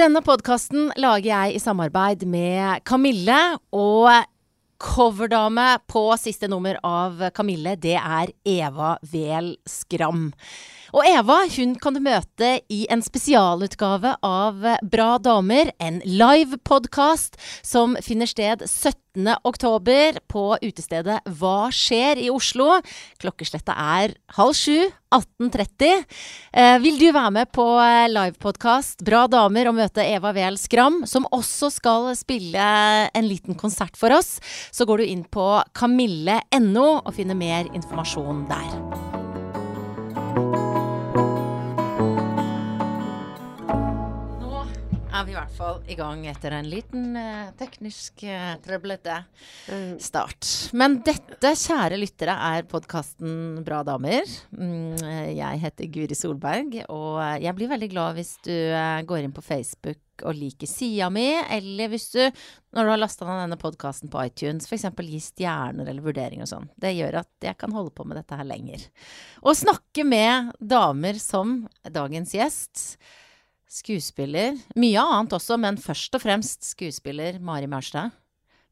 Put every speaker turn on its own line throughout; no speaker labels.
Denne podkasten lager jeg i samarbeid med Kamille. Og coverdame på siste nummer av Kamille, det er Eva Wehl Skram. Og Eva hun kan du møte i en spesialutgave av Bra damer, en live-podkast som finner sted 17. oktober på utestedet Hva skjer i Oslo. Klokkeslettet er halv sju. 1830. Eh, vil du være med på livepodkast Bra damer og møte Eva Wehl Skram, som også skal spille en liten konsert for oss, så går du inn på kamille.no og finner mer informasjon der. Er vi i hvert fall i gang etter en liten uh, teknisk uh, trøblete uh, start. Men dette, kjære lyttere, er podkasten Bra damer. Mm, jeg heter Guri Solberg, og jeg blir veldig glad hvis du går inn på Facebook og liker sida mi, eller hvis du, når du har lasta ned denne podkasten på iTunes, f.eks. gi stjerner eller vurderinger og sånn. Det gjør at jeg kan holde på med dette her lenger. Og snakke med damer som dagens gjest skuespiller. Mye annet også, men først og fremst skuespiller Mari Maurstad.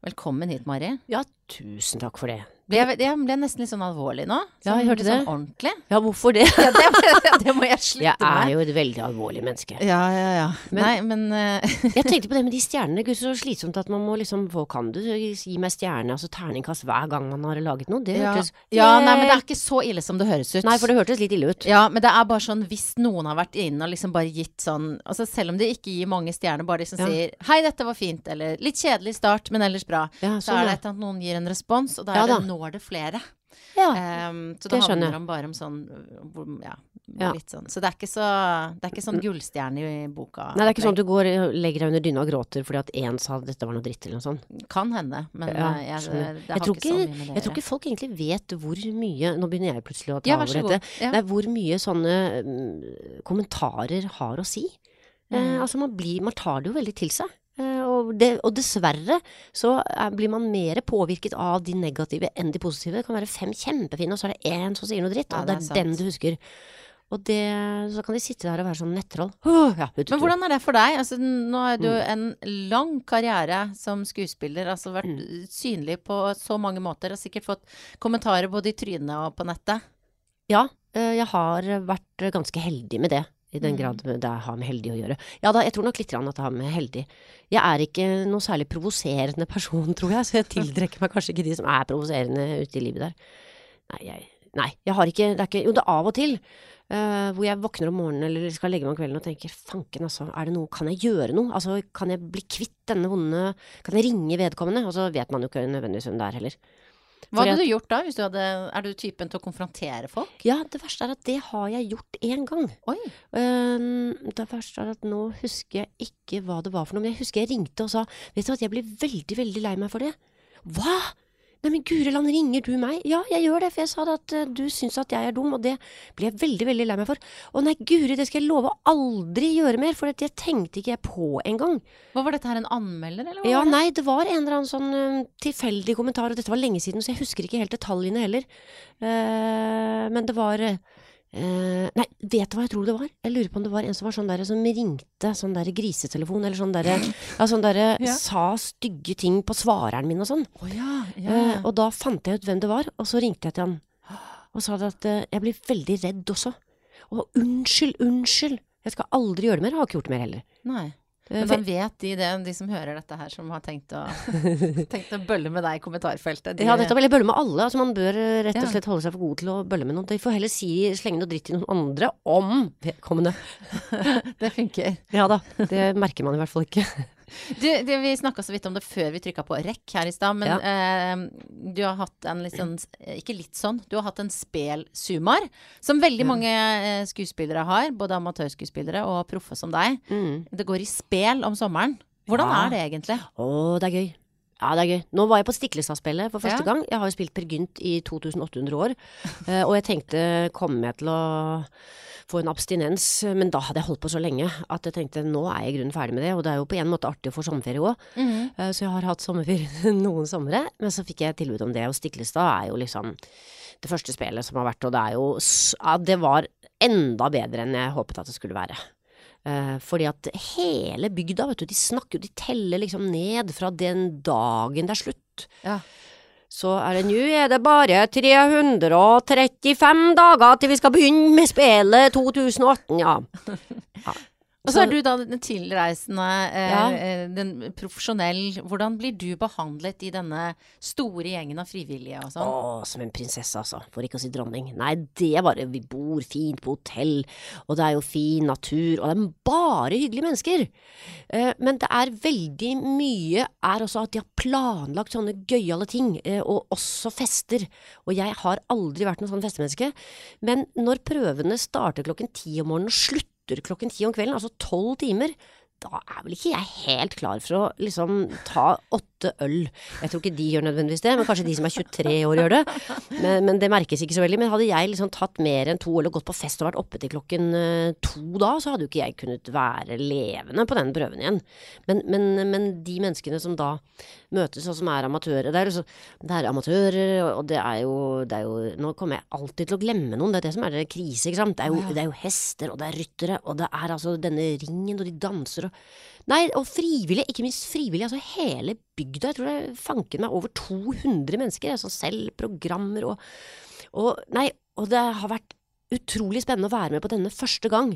Velkommen hit, Mari.
Ja, tusen takk for det.
Ble, jeg ble nesten litt sånn alvorlig nå.
Sånn, ja, jeg hørte det.
sånn ordentlig.
Ja, hvorfor det?
ja, det, det, må jeg slutte
med. Jeg er jo et veldig alvorlig menneske.
Ja, ja, ja. Men, Nei, men uh...
Jeg tenkte på det med de stjernene. Gud, så slitsomt at man må liksom Hva kan du gi meg stjerne, altså terningkast hver gang man har laget noe? Det
ja.
hørtes
Ja, nei, men det er ikke så ille som det høres ut.
Nei, for det hørtes litt ille ut.
Ja, men det er bare sånn hvis noen har vært inne og liksom bare gitt sånn Altså selv om de ikke gir mange stjerner, bare liksom ja. sier 'hei, dette var fint', eller 'litt kjedelig start, men ellers bra', ja, så, så er det et at noen gir en respons, og da, er det, når det flere.
Ja,
um, så det, det handler om bare om sånn ja, ja, litt sånn. Så det er ikke, så, det er ikke sånn gullstjerne i boka.
Nei, det er ikke sånn at du går legger deg under dyna og gråter fordi at én sa dette var noe dritt eller noe sånt.
Kan hende, men ja, eh, jeg, det, det
jeg, tror ikke, ikke jeg tror ikke folk egentlig vet hvor mye Nå begynner jeg plutselig å ta ja, over dette. Det er hvor mye sånne um, kommentarer har å si. Eh, mm. Eh, altså man, blir, man tar det jo veldig til seg. Eh, og, det, og, dessverre så er, blir man mer påvirket av de negative enn de positive. Det kan være fem kjempefine, og så er det én som sier noe dritt, ja, og det er, det er den du husker. Og det, så kan de sitte der og være sånn nettroll.
Oh, ja, Men hvordan er det for deg? Altså, nå har du mm. en lang karriere som skuespiller. Altså vært mm. synlig på så mange måter. Og sikkert fått kommentarer både i trynet og på nettet.
Ja, eh, jeg har vært ganske heldig med det. I den mm. grad det har med heldig å gjøre. Ja da, jeg tror nok litt at det har med heldig. Jeg er ikke noe særlig provoserende person, tror jeg, så jeg tiltrekker meg kanskje ikke de som er provoserende ute i livet der. Nei, jeg, nei, jeg har ikke Det er ikke Jo, det er av og til uh, hvor jeg våkner om morgenen eller skal legge meg om kvelden og tenker fanken, altså, er det noe Kan jeg gjøre noe? Altså, kan jeg bli kvitt denne vonde Kan jeg ringe vedkommende? Og så vet man jo ikke nødvendigvis hvem det er heller.
Hva hadde du gjort da? Du hadde, er du typen til å konfrontere folk?
Ja, det verste er at det har jeg gjort én gang.
Oi.
Um, det verste er at nå husker jeg ikke hva det var for noe, men jeg husker jeg ringte og sa Vet du at jeg blir veldig, veldig lei meg for det. Hva? Nei, men Guri land, ringer du meg? Ja, jeg gjør det, for jeg sa det at uh, du syns at jeg er dum, og det blir jeg veldig, veldig lei meg for. Å nei, Guri, det skal jeg love å aldri gjøre mer, for det tenkte ikke jeg på engang.
Hva var dette her, en anmelder, eller
hva? Ja, det? nei, det var en eller annen sånn uh, tilfeldig kommentar, og dette var lenge siden, så jeg husker ikke helt detaljene heller. Uh, men det var Uh, nei, vet du hva jeg tror det var? Jeg lurer på om det var en som var sånn der som ringte sånn der grisetelefon, eller sånn derre ja, sånn der, ja. Sa stygge ting på svareren min og sånn.
Oh, ja,
uh, og da fant jeg ut hvem det var, og så ringte jeg til han og sa at eh, jeg blir veldig redd også. Og unnskyld, unnskyld! Jeg skal aldri gjøre det mer. Jeg har ikke gjort det mer heller.
Nei. Men hvem vet de det, de som hører dette her, som har tenkt å, tenkt å bølle med deg i kommentarfeltet?
De, ja, dette jeg bølle med alle. Altså, man bør rett og slett holde seg for god til å bølle med noen. De får heller si, slenge noe dritt til noen andre om vedkommende.
det funker.
Ja da. Det merker man i hvert fall ikke.
Du, du, vi snakka så vidt om det før vi trykka på rekk her i stad, men ja. eh, du har hatt en litt sånn Ikke litt sånn, du har hatt en spelsumar, som veldig mm. mange eh, skuespillere har. Både amatørskuespillere og proffe som deg. Mm. Det går i spel om sommeren. Hvordan ja. er det egentlig?
Å, det er gøy. Ja, det er gøy. Nå var jeg på Stiklestad-spillet for første ja. gang. Jeg har jo spilt Per Gynt i 2800 år. Eh, og jeg tenkte, kommer jeg til å få en abstinens? Men da hadde jeg holdt på så lenge at jeg tenkte nå er jeg i grunnen ferdig med det. Og det er jo på en måte artig å få sommerferie òg. Mm -hmm. Så jeg har hatt sommerferie noen somre. Men så fikk jeg tilbud om det, og Stiklestad er jo liksom det første spillet som har vært, og det er jo Ja, det var enda bedre enn jeg håpet at det skulle være. Eh, fordi at hele bygda, vet du, de snakker jo, de teller liksom ned fra den dagen det er slutt.
Ja.
Så er det nå er det bare 335 dager til vi skal begynne med spelet 2018, ja. ja.
Og så er du da den tilreisende, eh, eh, den profesjonell. Hvordan blir du behandlet i denne store gjengen av frivillige og sånn?
Å, som en prinsesse, altså. For ikke å si dronning. Nei, det er bare Vi bor fint på hotell, og det er jo fin natur, og det er bare hyggelige mennesker. Eh, men det er veldig mye er også at de har planlagt sånne gøyale ting, eh, og også fester. Og jeg har aldri vært noe sånn festemenneske. Men når prøvene starter klokken ti om morgenen og slutter klokken ti om kvelden, altså tolv timer, da er vel ikke jeg helt klar for å liksom ta åtte øl. Jeg tror ikke de gjør nødvendigvis det, men kanskje de som er 23 år gjør det. Men, men det merkes ikke så veldig. Men hadde jeg liksom tatt mer enn to øl og gått på fest og vært oppe til klokken eh, to da, så hadde jo ikke jeg kunnet være levende på den prøven igjen. Men, men, men de menneskene som da møtes og som er amatører Det er, liksom, det er amatører, og det er, jo, det er jo Nå kommer jeg alltid til å glemme noen, det er det som er det krise, ikke sant. Det er jo, det er jo hester, og det er ryttere, og det er altså denne ringen, og de danser og Nei, og frivillige, ikke minst frivillige, altså hele bygda. Jeg tror det er fanken meg over 200 mennesker Altså selv programmer og, og Nei, og det har vært utrolig spennende å være med på denne første gang.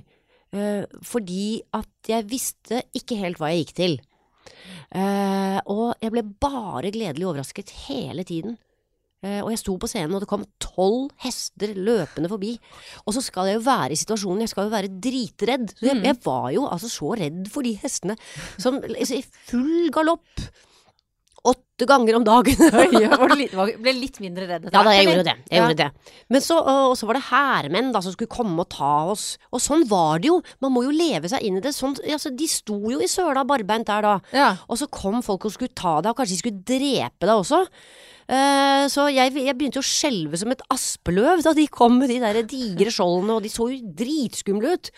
Uh, fordi at jeg visste ikke helt hva jeg gikk til. Uh, og jeg ble bare gledelig overrasket hele tiden. Eh, og jeg sto på scenen, og det kom tolv hester løpende forbi. Og så skal jeg jo være i situasjonen, jeg skal jo være dritredd. Så jeg, jeg var jo altså så redd for de hestene som altså, i full galopp. Åtte ganger om dagen.
Du ble litt mindre redd etter
Ja da, jeg gjorde det. Jeg
Ja.
gjorde det. Men så, og så var det hærmenn som skulle komme og ta oss. Og sånn var det jo. Man må jo leve seg inn i det. Sånn, altså, de sto jo i søla barbeint der da.
Ja.
Og så kom folk og skulle ta deg, og kanskje de skulle drepe deg også. Eh, så jeg, jeg begynte å skjelve som et aspeløv da de kom med de der digre skjoldene, og de så jo dritskumle ut.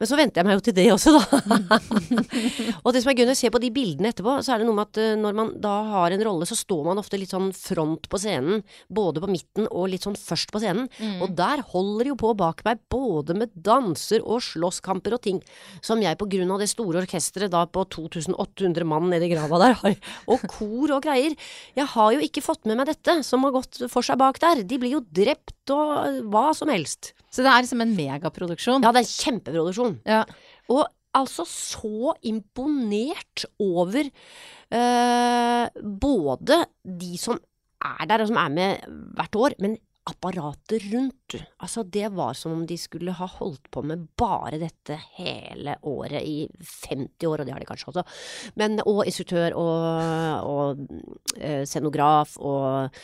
Men så venter jeg meg jo til det også, da. og det som er gøy når jeg ser på de bildene etterpå, så er det noe med at eh, når man da har en rolle, så står man ofte litt sånn front på scenen, både på midten og litt sånn først på scenen. Og der holder det jo på bak meg, både med danser og slåsskamper og ting, som jeg på grunn av det store orkesteret da på 2800 mann nedi grava der har, og kor og greier. Jeg har jo ikke fått med meg dette, som har gått for seg bak der. De blir jo drept og hva som helst.
Så det er liksom en megaproduksjon.
Ja, det er en kjempeproduksjon.
Ja.
Og altså så imponert over øh, både de som er der, og som er med hvert år, men apparatet rundt. Altså, det var som om de skulle ha holdt på med bare dette hele året i 50 år, og det har de kanskje også. Men, og instruktør og, og eh, scenograf og,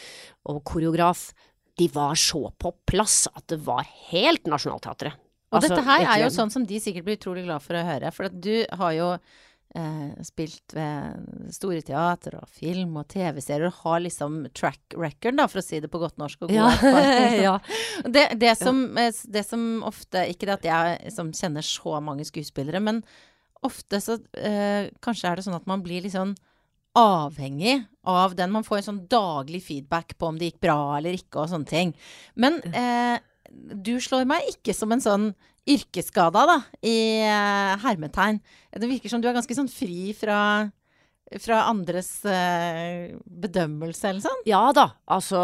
og koreograf. De var så på plass at det var helt Nationaltheatret.
Og
Altså,
dette her er jo sånn som de sikkert blir utrolig glad for å høre. For at du har jo eh, spilt ved store teater og film og TV-serier og har liksom track record, da, for å si det på godt norsk.
Ja,
erfaring.
ja.
Det, det, som, eh, det som ofte Ikke det at jeg som kjenner så mange skuespillere, men ofte så eh, Kanskje er det sånn at man blir litt sånn avhengig av den. Man får en sånn daglig feedback på om det gikk bra eller ikke og sånne ting. Men eh, du slår meg ikke som en sånn yrkesskada, da, i eh, hermetegn. Det virker som du er ganske sånn fri fra fra andres eh, bedømmelse eller sånn?
Ja da, altså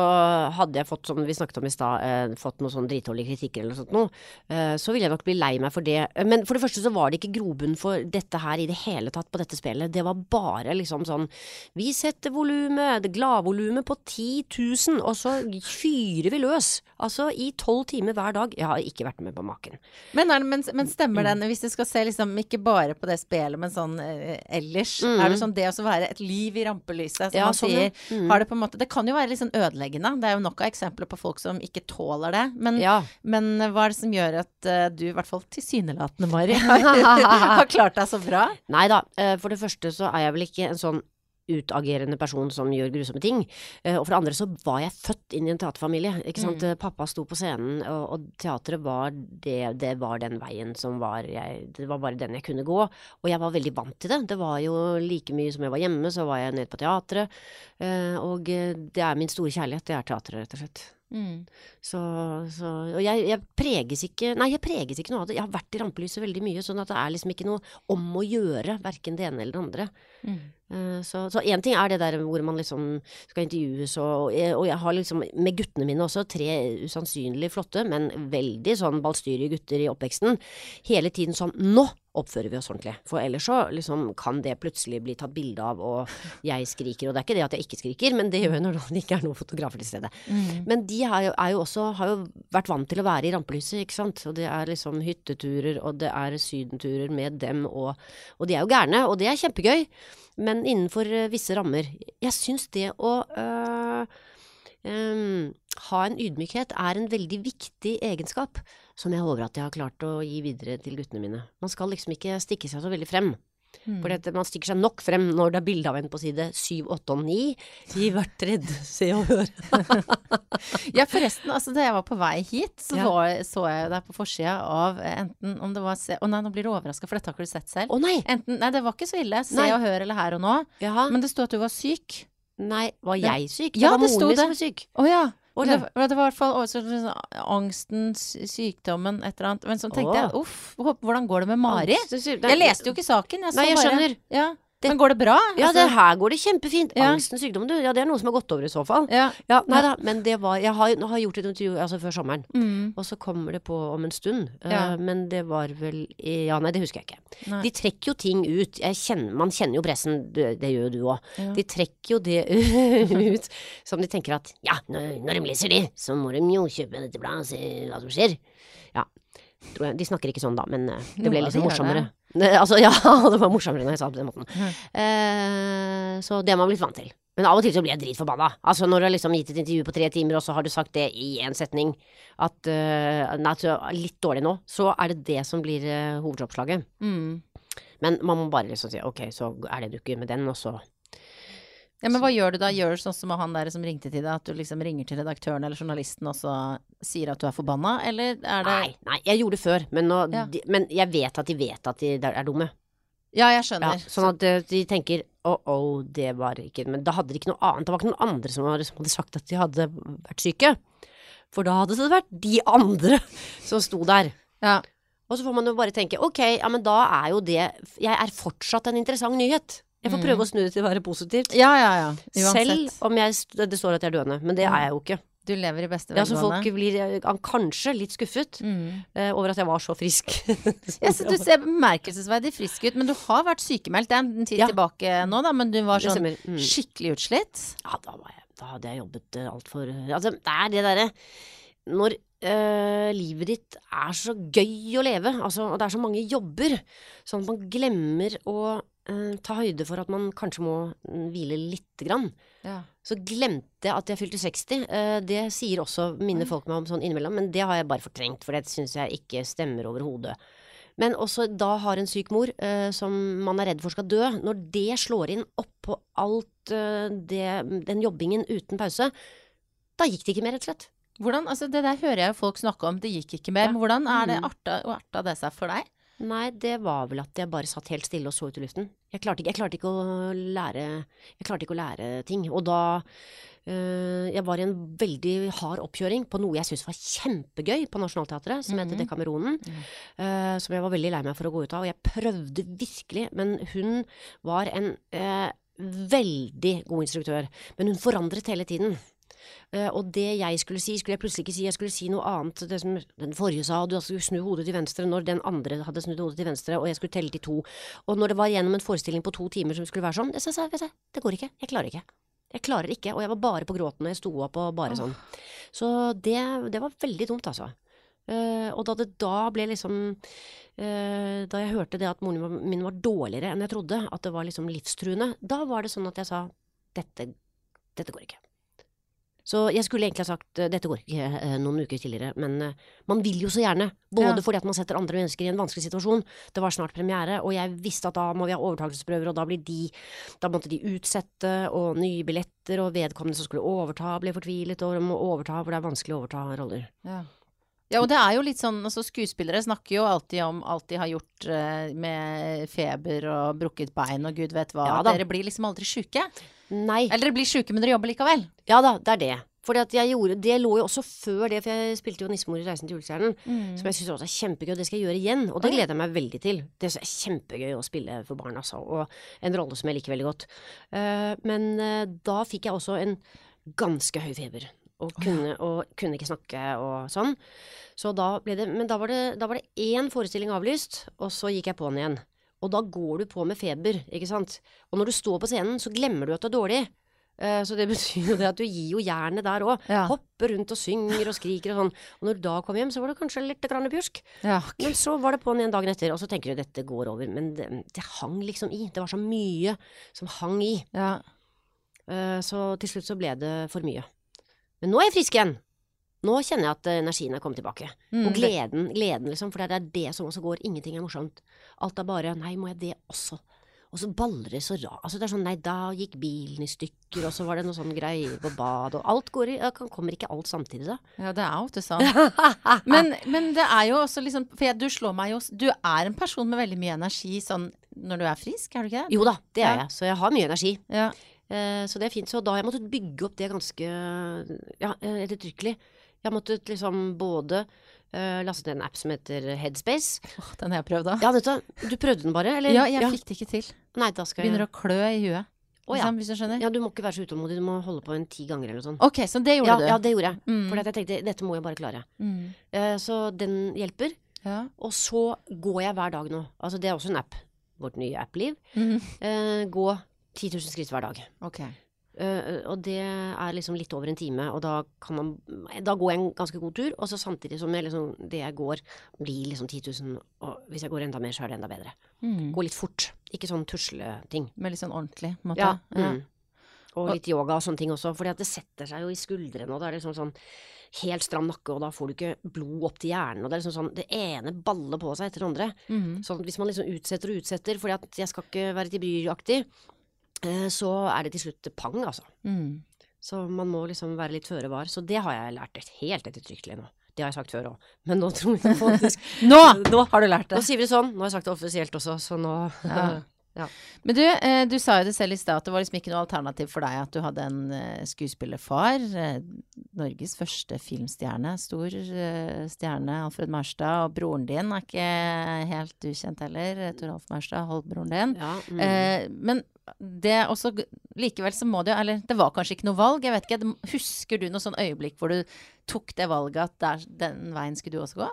hadde jeg fått, som vi snakket om i stad, eh, fått noe sånn dritdårlig kritikker eller noe sånt noe, eh, så ville jeg nok bli lei meg for det. Men for det første så var det ikke grobunn for dette her i det hele tatt på dette spillet. Det var bare liksom sånn Vi setter volumet, det gladvolumet på 10 000, og så fyrer vi løs. Altså i tolv timer hver dag. Jeg har ikke vært med på maken.
Men, det, men, men
Mm.
stemmer den, hvis du skal se liksom ikke bare på det spillet, men sånn eh, ellers,
Mm.
er det sånn det å være et liv i rampelyset, som
Ja,
man
sånn,
sier,
Mm.
har det på en måte Det kan jo være litt sånn ødeleggende. Det er jo nok av eksempler på folk som ikke tåler det. Men,
Ja.
men hva er det som gjør at uh, du, i hvert fall tilsynelatende, Mari, har, har klart deg så bra?
Nei da, eh, for det første så er jeg vel ikke en sånn utagerende person som gjør grusomme ting. Eh, Og for det andre så var jeg født inn i en teaterfamilie. Ikke sant? Mm. Pappa sto på scenen, og, og teatret var det, det var den veien som var jeg, Det var bare den jeg kunne gå. Og jeg var veldig vant til det. Det var jo like mye som jeg var hjemme, så var jeg nede på teatret. Eh, Og eh, det er min store kjærlighet, det er teatret, rett og slett.
Mm.
Så, så Og jeg, jeg preges ikke Nei, jeg preges ikke noe av det. Jeg har vært i rampelyset veldig mye, sånn at det er liksom ikke noe om å gjøre, verken det ene eller det andre.
Mm.
Eh, Så én ting er det der hvor man liksom skal intervjues og, og jeg, har liksom med guttene mine også tre usannsynlig flotte, men veldig sånn ballstyrige gutter i oppveksten. Hele tiden sånn Nå oppfører vi oss ordentlig. For ellers så liksom kan det plutselig bli tatt bilde av, og jeg skriker. Og det er ikke det at jeg ikke skriker, men det gjør jeg når det ikke er noen fotografer til stede.
Mm.
Men de er jo, jo også har jo vært vant til å være i rampelyset, ikke sant. Og det er liksom hytteturer, og det er sydenturer med dem, og, og de er jo gærne, og det er kjempegøy. Men innenfor eh, visse rammer. Jeg syns det å øh, øhm, ha en ydmykhet er en veldig viktig egenskap, som jeg håper at jeg har klart å gi videre til guttene mine. Man skal liksom ikke stikke seg så veldig frem.
Mm.
For man stikker seg nok frem når det er bilde av en på side 7, 8 og 9 i hvert redd Se og Hør.
Ja, forresten, altså da jeg var på vei hit, så
Ja.
var, så jeg deg på forsida av eh, enten om det var se Å nei, nå blir du overraska, for dette har ikke du sett selv.
Å nei!
Enten Nei, det var ikke så ille. Se
Nei.
og hør eller her og nå.
Jaha.
Men det sto at du var syk.
Nei, var jeg syk?
Ja,
det var
sto
moren min
det.
som var syk.
Å ja. Men det,
det-
var- i hvert fall også sånn angsten, sykdommen, et eller annet. Men så tenkte
Åh.
jeg uff, hvordan går det med Mari? Jeg leste jo ikke saken. Jeg
Nei, jeg
bare,
skjønner.
Ja.
Det-
Men går det bra?
Ja,
Altså,
det her går det kjempefint.
Ja.
Angsten, sykdommen, du. Ja, det er noe som har gått over i så fall.
ja.
Ja, nei da, men det var Jeg har, har gjort et intervju altså før sommeren,
Mm.
og så kommer det på om en stund.
Ja.
Uh, men det var vel Ja, nei, det husker jeg ikke.
Nei.
De trekker jo ting ut. Kjenner, man kjenner jo pressen, det, det gjør jo du òg.
Ja.
De trekker jo det ut som de tenker at ja, når, når de leser det, så må de jo kjøpe dette bladet og se hva som skjer. Ja. De snakker ikke sånn da, men eh, det ble
litt
morsommere. Altså, ja, det var morsommere når jeg sa det på den måten.
Mm.
Eh, så det har man blitt vant til. Men av og til så blir jeg dritforbanna. Altså når du har liksom gitt et intervju på tre timer, og så har du sagt det i én setning at uh, nei, er litt dårlig nå, så er det det som blir uh, hovedoppslaget.
Mm.
Men man må bare liksom si ok, så er det du ikke med den, og så
Ja, men hva gjør du da? Gjør du sånn som han der som ringte til deg, at du liksom ringer til redaktøren eller journalisten og så sier at du er forbanna, eller er det
Nei, nei, jeg gjorde det før, men, nå,
Ja.
de, men jeg vet at de vet at de er dumme.
Ja, jeg
Ja,
skjønner.
sånn at eh, de tenker å, å, det var ikke Men da hadde de ikke noe annet. Det var ikke noen andre som hadde sagt at de hadde vært syke. For da hadde det vært de andre som sto der.
Ja.
Og så får man jo bare tenke ok, ja men da er jo det Jeg er fortsatt en interessant nyhet. Jeg får prøve å snu det til å være positivt.
ja, ja, ja. Mm. Uansett.
Selv om jeg, det står at jeg er døende. Men det er jeg jo ikke.
Du lever i beste
Ja, så folk blir eh, kanskje litt skuffet
Mm.
uh, over at jeg var så frisk.
ja, så du ser bemerkelsesverdig frisk ut, men du har vært sykemeldt. Det er en tid
Ja.
tilbake nå, da, men du var sånn.
Mm.
skikkelig utslitt.
Ja, da, var jeg, da hadde jeg jobbet uh, altfor Altså, det er det derre Når øh, livet ditt er så gøy å leve, altså, og det er så mange jobber, sånn at man glemmer å eh, ta høyde for at man kanskje må mm, hvile lite grann.
Ja.
Så glemte jeg at jeg fylte 60. Eh, det sier også mine folk meg om sånn innimellom, men det har jeg bare fortrengt, for det syns jeg ikke stemmer overhodet. Men også da har en syk mor eh, som man er redd for skal dø, når det slår inn oppå alt det, den jobbingen uten pause, da gikk det ikke mer, rett og slett.
Hvordan, altså Det der hører jeg folk snakke om, det gikk ikke mer.
Ja.
Men hvordan er det
Mm.
arta, arta det seg for deg?
Nei, det var vel at jeg bare satt helt stille og så ut i luften. Jeg klarte ikke, jeg klarte ikke å lære Jeg klarte ikke å lære ting. Og da øh, Jeg var i en veldig hard oppkjøring på noe jeg syntes var kjempegøy på Nationaltheatret, som heter
Mhm.
Dekameronen. øh, som jeg var veldig lei meg for å gå ut av. Og jeg prøvde virkelig, men hun var en øh, veldig god instruktør. Men hun forandret hele tiden. Eh, og det jeg skulle si, skulle jeg plutselig ikke si. Jeg skulle si noe annet. Det som den forrige sa, du skulle snu hodet til venstre når den andre hadde snudd hodet til venstre, og jeg skulle telle til to. Og når det var gjennom en forestilling på to timer som skulle være sånn, jeg sa jeg det går ikke. Jeg klarer ikke. Jeg klarer ikke. Og jeg var bare på gråten når jeg sto opp og bare sånn. Så det, det var veldig dumt, altså. Uh, og da det da ble liksom uh, Da jeg hørte det at moren min var dårligere enn jeg trodde, at det var liksom livstruende, da var det sånn at jeg sa dette, dette går ikke. Så jeg skulle egentlig ha sagt eh, dette går ikke eh, noen uker tidligere, men eh, man vil jo så gjerne. Både
Ja.
fordi at man setter andre mennesker i en vanskelig situasjon. Det var snart premiere, og jeg visste at da må vi ha overtakelsesprøver, og da blir de Da måtte de utsette, og nye billetter, og vedkommende som skulle overta, ble fortvilet over om å overta, for det er vanskelig å overta roller.
Ja. Ja, og det er jo litt sånn altså Skuespillere snakker jo alltid om alt de har gjort eh, med feber og brukket bein og gud vet hva.
Ja.
Dere blir liksom aldri sjuke.
Nei.
Eller dere blir sjuke, men dere jobber likevel.
Ja da, det er det. Fordi at jeg gjorde, Det lå jo også før det, for jeg spilte jo nissemor i 'Reisen til julestjernen'.
Mm.
Som jeg syns også er kjempegøy, og det skal jeg gjøre igjen. Og det gleder jeg meg veldig til. Det er kjempegøy å spille for barn, altså. Og en rolle som jeg liker veldig godt. Uh, men uh, da fikk jeg også en ganske høy feber. Og kunne, og kunne ikke snakke og sånn. Så da ble det Men da var det, da var det én forestilling avlyst, og så gikk jeg på'n igjen. Og da går du på med feber, ikke sant. Og når du står på scenen, så glemmer du at du er dårlig. Eh, Så det betyr jo det at du gir jo jernet der òg.
Ja.
Hopper rundt og synger og skriker og sånn. Og når du da kom hjem, så var det kanskje litt grann pjusk.
Ja.
Men så var det på'n igjen dagen etter, og så tenker du dette går over. Men det, det hang liksom i. Det var så mye som hang i.
ja.
Eh, Så til slutt så ble det for mye. Men nå er jeg frisk igjen. Nå kjenner jeg at eh, energien er kommet tilbake.
Mm,
Og gleden, gleden liksom. For det er det som også går. Ingenting er morsomt. Alt er bare nei, må jeg det også? Og så baller det så rart. Altså det er sånn nei, da gikk bilen i stykker, og så var det noe sånn greier på bad, og alt går i kan- Kommer ikke alt samtidig, da?
Ja, det er jo ofte sånn. Men, men det er jo også liksom For jeg, du slår meg jo Du er en person med veldig mye energi sånn når du er frisk, er du ikke det?
Jo da, det er jeg. Så jeg har mye energi.
Ja.
Eh, så det er fint. Så da har jeg måttet bygge opp det ganske ja, eh, ettertrykkelig. Jeg har måttet liksom både uh, laste ned en app som heter Headspace.
Åh, den har jeg prøvd da.
Ja, dette, du prøvde den bare, eller?
Ja, jeg fikk det ikke til.
Nei, da skal jeg
Begynner å klø i huet.
Oh, ja.
Liksom, hvis du skjønner?
Ja, du må ikke være så utålmodig. Du må holde på en ti ganger eller noe sånt.
Ok, så det gjorde
Ja,
du.
ja, det gjorde jeg.
Mm.
For jeg tenkte dette må jeg bare klare.
Mm.
Uh, så den hjelper.
Ja.
Og så går jeg hver dag nå. Altså det er også en app. Vårt nye app-liv.
Mm.
Uh, gå 10 000 skritt hver dag.
Okay.
Uh, og det er liksom litt over en time, og da kan man Da går jeg en ganske god tur, og så samtidig som jeg liksom, det jeg går, blir liksom 10 000, og hvis jeg går enda mer, så er det enda bedre.
Mm.
Gå litt fort. Ikke sånn tusleting.
Med litt sånn ordentlig, måte.
Ja.
Ja.
Mm. Og litt yoga og sånne ting også, fordi at det setter seg jo i skuldrene, og da er det liksom sånn helt stram nakke, og da får du ikke blod opp til hjernen, og det er liksom sånn det ene baller på seg etter det andre.
Mm.
Sånn at hvis man liksom utsetter og utsetter, fordi at jeg skal ikke være til bryaktig, eh, så er det til slutt pang, altså.
Mm.
Så man må liksom være litt føre var. Så det har jeg lært helt ettertrykkelig nå. Det har jeg sagt før òg, men nå tror jeg faktisk
Nå
Nå-
har du lært det.
Nå sier vi det sånn. Nå har jeg sagt det offisielt også, så nå
Ja. Men du, eh, du sa jo det selv i stad at det var liksom ikke noe alternativ for deg at du hadde en eh, skuespillerfar. Eh, Norges første filmstjerne. Stor stjerne, Alfred Maurstad. Og broren din er ikke helt ukjent heller. Toralf Tor halvbroren Maurstad, Holdt-broren din.
Ja, mm.
Eh, men det også Likevel så må det jo Eller det var kanskje ikke noe valg, jeg vet ikke. Husker du noe sånn øyeblikk hvor du tok det valget at der, den veien skulle du også gå?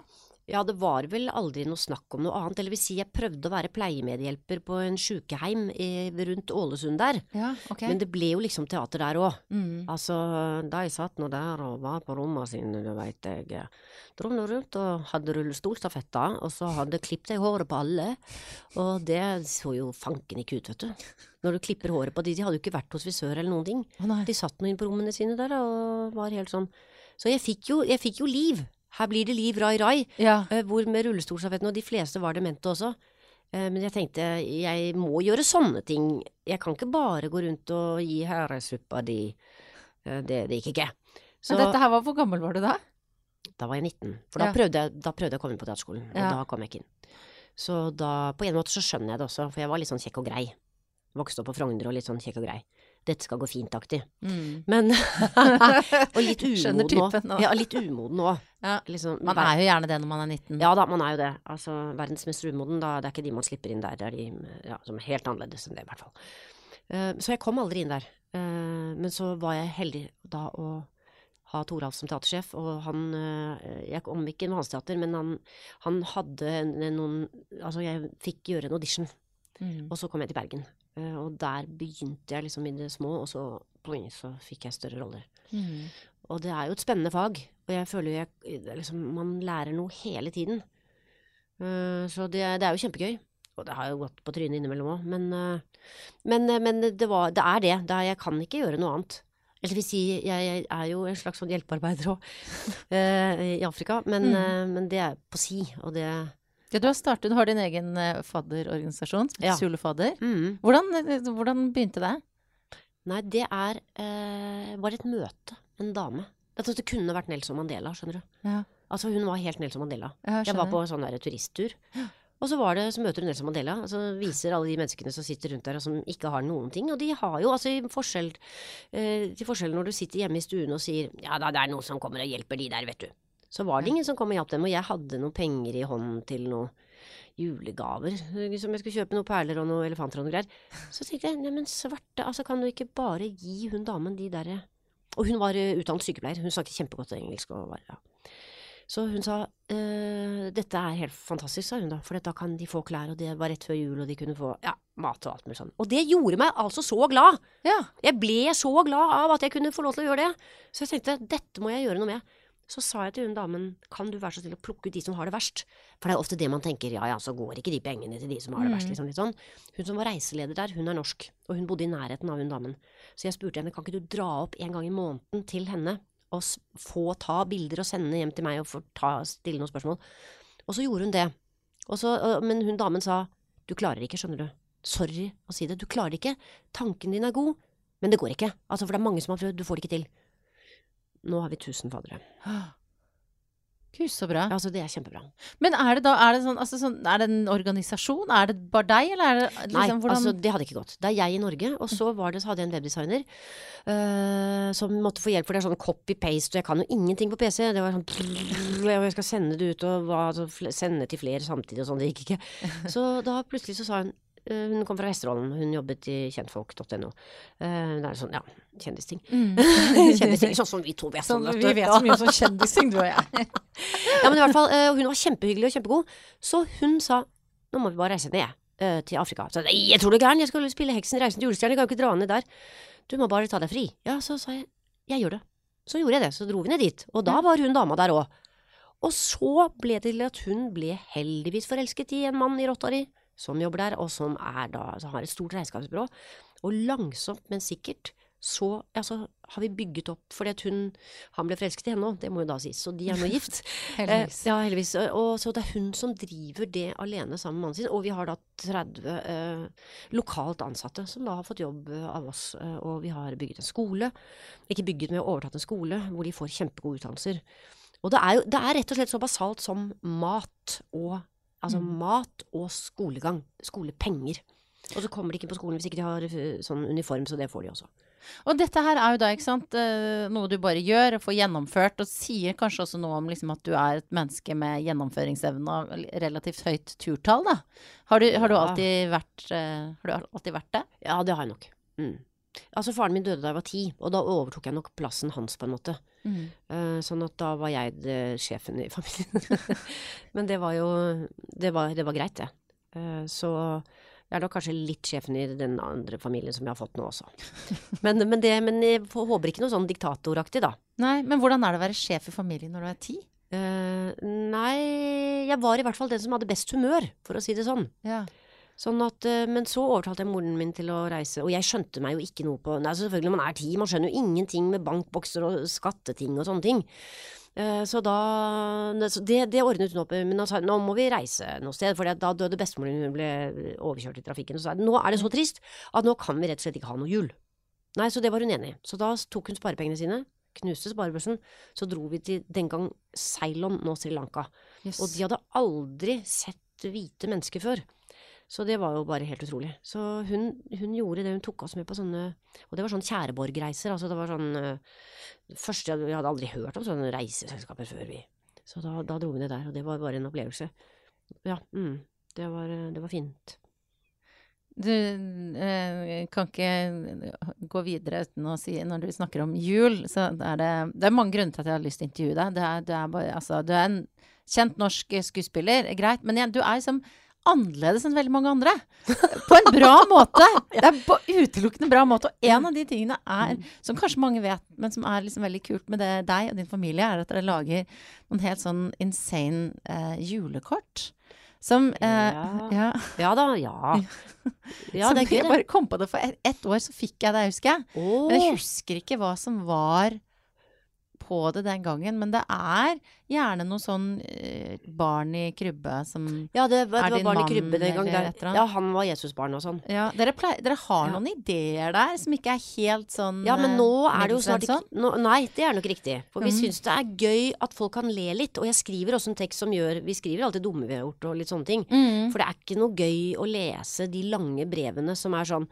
Ja, det var vel aldri noe snakk om noe annet. Eller vil si, jeg prøvde å være pleiemedhjelper på en sjukeheim i, rundt Ålesund der.
Ja, ok.
Men det ble jo liksom teater der òg.
mm.
Altså, de satt nå der og var på rommene sine, du veit jeg. Dro nå rundt og hadde rullestolstafetta, og så hadde klippet jeg håret på alle. Og det så jo fanken ikke ut, vet du. Når du klipper håret på de, de hadde jo ikke vært hos frisør eller noen ting.
Oh.
De satt nå inn på rommene sine der og var helt sånn. Så jeg fikk jo, jeg fikk jo liv. Her blir det liv, rai, rai.
Ja.
Eh, Hvor med rullestolstafetten, og de fleste var demente også. Eh, Men jeg tenkte, jeg må gjøre sånne ting. Jeg kan ikke bare gå rundt og gi herresuppa di. Eh, Det, det gikk ikke. Så
Men dette her var Hvor gammel var du da?
da var jeg 19. For da,
Ja.
prøvde jeg, da prøvde jeg å komme inn på teaterskolen, og
Ja.
da kom jeg ikke inn. Så da, på en måte så skjønner jeg det også, for jeg var litt sånn kjekk og grei. Vokste opp på Frogner og litt sånn kjekk og grei. Dette skal gå fint-aktig.
Mm.
Men Og litt umoden
nå.
Ja, litt umoden òg.
Ja.
Liksom,
Man er jo gjerne det når man er 19.
Ja da, man er jo det. Altså, verdensmester umoden, da, det er ikke de man slipper inn der. Det er de ja, som er helt annerledes enn det, i hvert fall. Uh, så jeg kom aldri inn der. Uh, men så var jeg heldig da å ha Toralf som teatersjef, og han eh, Jeg kom ikke med hans teater, men han, han hadde en, noen Altså, jeg fikk gjøre en audition,
Mm.
og så kom jeg til Bergen. Eh, og der begynte jeg liksom i det små, og så, ploing, så fikk jeg større roller.
Mm.
Og det er jo et spennende fag, og jeg føler jeg, er liksom, man lærer noe hele tiden. Uh, så det, det er jo kjempegøy. Og det har jo gått på trynet innimellom òg, men, uh, men, uh, men det, var, det er det. det er, jeg kan ikke gjøre noe annet. Eller vil si, jeg, jeg er jo en slags sånn hjelpearbeider òg, i Afrika, men,
Mm.
men det er på si, og det
Ja, du har startet, du har din egen eh, fadderorganisasjon,
Ja.
Zulefadder.
mm.
Hvordan, eh, hvordan begynte det?
Nei, det er eh, bare et møte en dame. At det kunne vært Nelson Mandela, skjønner du.
Ja,
Altså, hun var helt Nelson Mandela.
jeg
Jeg var
på
på sånn der turisttur, Og så, var det, så møter hun Nelson Mandela, og så viser alle de menneskene som sitter rundt der og som ikke har noen ting. Og de har jo altså i forskjell, eh, til forskjell når du sitter hjemme i stuen og sier ja da, det er noen som kommer og hjelper de der, vet du. Så var det ingen som kom og hjalp dem, og jeg hadde noen penger i hånden til noen julegaver, som jeg skulle kjøpe noen perler og noen elefanter og noe greier. Så tenkte jeg, neimen svarte, altså kan du ikke bare gi hun damen de derre Og hun var uh, utdannet sykepleier, hun snakket kjempegodt engelsk og var ja. Så hun sa øh, dette er helt fantastisk, sa hun da, for da kan de få klær, og det var rett før jul, og de kunne få ja, mat og alt mulig sånn. Og det gjorde meg altså så glad!
Ja.
Jeg ble så glad av at jeg kunne få lov til å gjøre det. Så jeg tenkte dette må jeg gjøre noe med. Så sa jeg til hun damen, kan du være så snill å plukke ut de som har det verst? For det er ofte det man tenker, ja ja, så går ikke de pengene til de som har det verst, liksom litt sånn. Hun som var reiseleder der, hun er norsk, og hun bodde i nærheten av hun damen. Så jeg spurte henne, kan ikke du dra opp en gang i måneden til henne, og få ta bilder og sende hjem til meg og få ta, stille noen spørsmål? Og så gjorde hun det. Så, men hun damen sa, du klarer ikke, skjønner du. Sorry å si det, du klarer ikke. Tanken din er god, men det går ikke. Altså, for det er mange som har prøvd, du får det ikke til. Nå har vi tusen faddere.
Gud, så bra.
Altså, det er kjempebra.
Men er det da er det sånn, altså sånn, Er det en organisasjon? Er det bare deg, eller er det liksom,
Nei,
hvordan
altså, det hadde ikke gått. Det er jeg i Norge, og så, var det, så hadde jeg en webdesigner uh, som måtte få hjelp, for det er sånn copy-paste, og jeg kan jo ingenting på PC. Det var sånn brrr, jeg skal sende det ut, og hva, altså, sende til flere samtidig, og sånn. Det gikk ikke. Så da plutselig så sa hun Hun kom fra Vesterålen, hun jobbet i kjentfolk.no. Uh, det er sånn, ja, kjendisting. kjendisting, sånn som vi to vet.
Sånn,
vet
vi vet så mye om kjendisting, du og jeg.
Ja, men i hvert fall, eh, hun var kjempehyggelig og kjempegod. Så hun sa nå må vi bare reise ned eh, til Afrika. Så jeg, jeg tror du er gæren, jeg skal spille Heksen reisen til julestjernen, jeg kan jo ikke dra ned der. Du må bare ta deg fri. Ja, så sa jeg jeg gjør det. Så gjorde jeg det, så dro vi ned dit. Og da var hun dama der òg. Og så ble det til at hun ble heldigvis forelsket i en mann i Rotary, som jobber der, og som er da, altså har et stort regnskapsbyrå. Og langsomt, men sikkert, så altså, har vi bygget opp fordi at hun Han ble forelsket i henne òg, det må jo da sies, så de er nå gift.
Heldigvis.
Eh, ja, heldigvis. Og så det er hun som driver det alene sammen med mannen sin. Og vi har da 30 eh, lokalt ansatte som da har fått jobb eh, av oss. Eh, og vi har bygget en skole. Ikke bygget, men overtatt en skole hvor de får kjempegode utdannelser. Og det er jo det er rett og slett så basalt som mat og Altså mat og skolegang. Skolepenger. Og så kommer de ikke på skolen hvis ikke de har eh, sånn uniform, så det får de også.
Og dette her er jo da, ikke sant, eh, noe du bare gjør og får gjennomført, og sier kanskje også noe om liksom at du er et menneske med gjennomføringsevne og relativt høyt turtall, da. Har du, har du, alltid, vært, eh, har du alltid vært det?
Ja, det har jeg nok. Mm. Altså, faren min døde da jeg var ti, og da overtok jeg nok plassen hans, på en måte. Eh, sånn at da var jeg det, sjefen i familien. Men det var jo Det var, det var greit, det. Uh, så jeg er da kanskje litt sjefen i den andre familien som jeg har fått nå også. Men, men, det, men jeg håper ikke noe sånn diktatoraktig, da.
Nei, men hvordan er det å være sjef i familien når du er ti?
Uh, nei, jeg var i hvert fall den som hadde best humør, for å si det sånn.
Ja.
Sånn at, eh, men så overtalte jeg moren min til å reise, og jeg skjønte meg jo ikke noe på Nei, altså selvfølgelig, man er ti, man skjønner jo ingenting med bankbokser og skatteting og sånne ting. Eh, Så da det, det ordnet hun opp i, men hun sa nå må vi reise noe sted, for da døde bestemoren hun ble overkjørt i trafikken. Og så sa nå er det så trist at nå kan vi rett og slett ikke ha noe jul. Nei, så det var hun enig i. Så da tok hun sparepengene sine, knuste sparebørsen, så dro vi til den gang Ceylon, nå Sri Lanka.
Yes.
Og de hadde aldri sett hvite mennesker før. Så det var jo bare helt utrolig. Så hun, hun gjorde det, hun tok oss med på sånne Og det var sånn Tjæreborg-reiser. Altså det var sånn øh, Først Vi hadde aldri hørt om sånne reiseselskaper før, vi. Så da, da dro vi ned der, og det var bare en opplevelse. Ja, mm, det, var, øh, det var fint.
Du eh, kan ikke gå videre uten å si Når du snakker om jul, så er det Det er mange grunner til at jeg har lyst til å intervjue deg. Du er, du, er bare, altså, du er en kjent norsk skuespiller, greit, men jeg, du er liksom annerledes enn veldig mange andre. På en bra måte! Det er på utelukkende bra måte. Og en av de tingene er, som kanskje mange vet, men som er liksom veldig kult med det, deg og din familie, er at dere lager noen helt sånn insane eh, julekort. Som eh,
Ja.
ja.
Ja da, ja. Ja,
Som jeg bare kom på det for ett et år, så fikk jeg det, husker jeg. Men jeg husker ikke hva som var på det den gangen, men det er gjerne noe sånn eh, barn i krybbe som
Ja, det, var-
Er din
barn i
mann eller
Der.
et eller annet?
Ja, han var Jesusbarn og sånn.
Ja, dere, pleier, dere har
Ja.
noen ideer der som ikke er helt sånn
Ja, men nå er det jo snart nå, Nei, det er nok riktig. For vi
mm.
syns det er gøy at folk kan le litt. Og jeg skriver også en tekst som gjør Vi skriver alltid dumme vi har gjort og litt sånne ting.
Mm.
For det er ikke noe gøy å lese de lange brevene som er sånn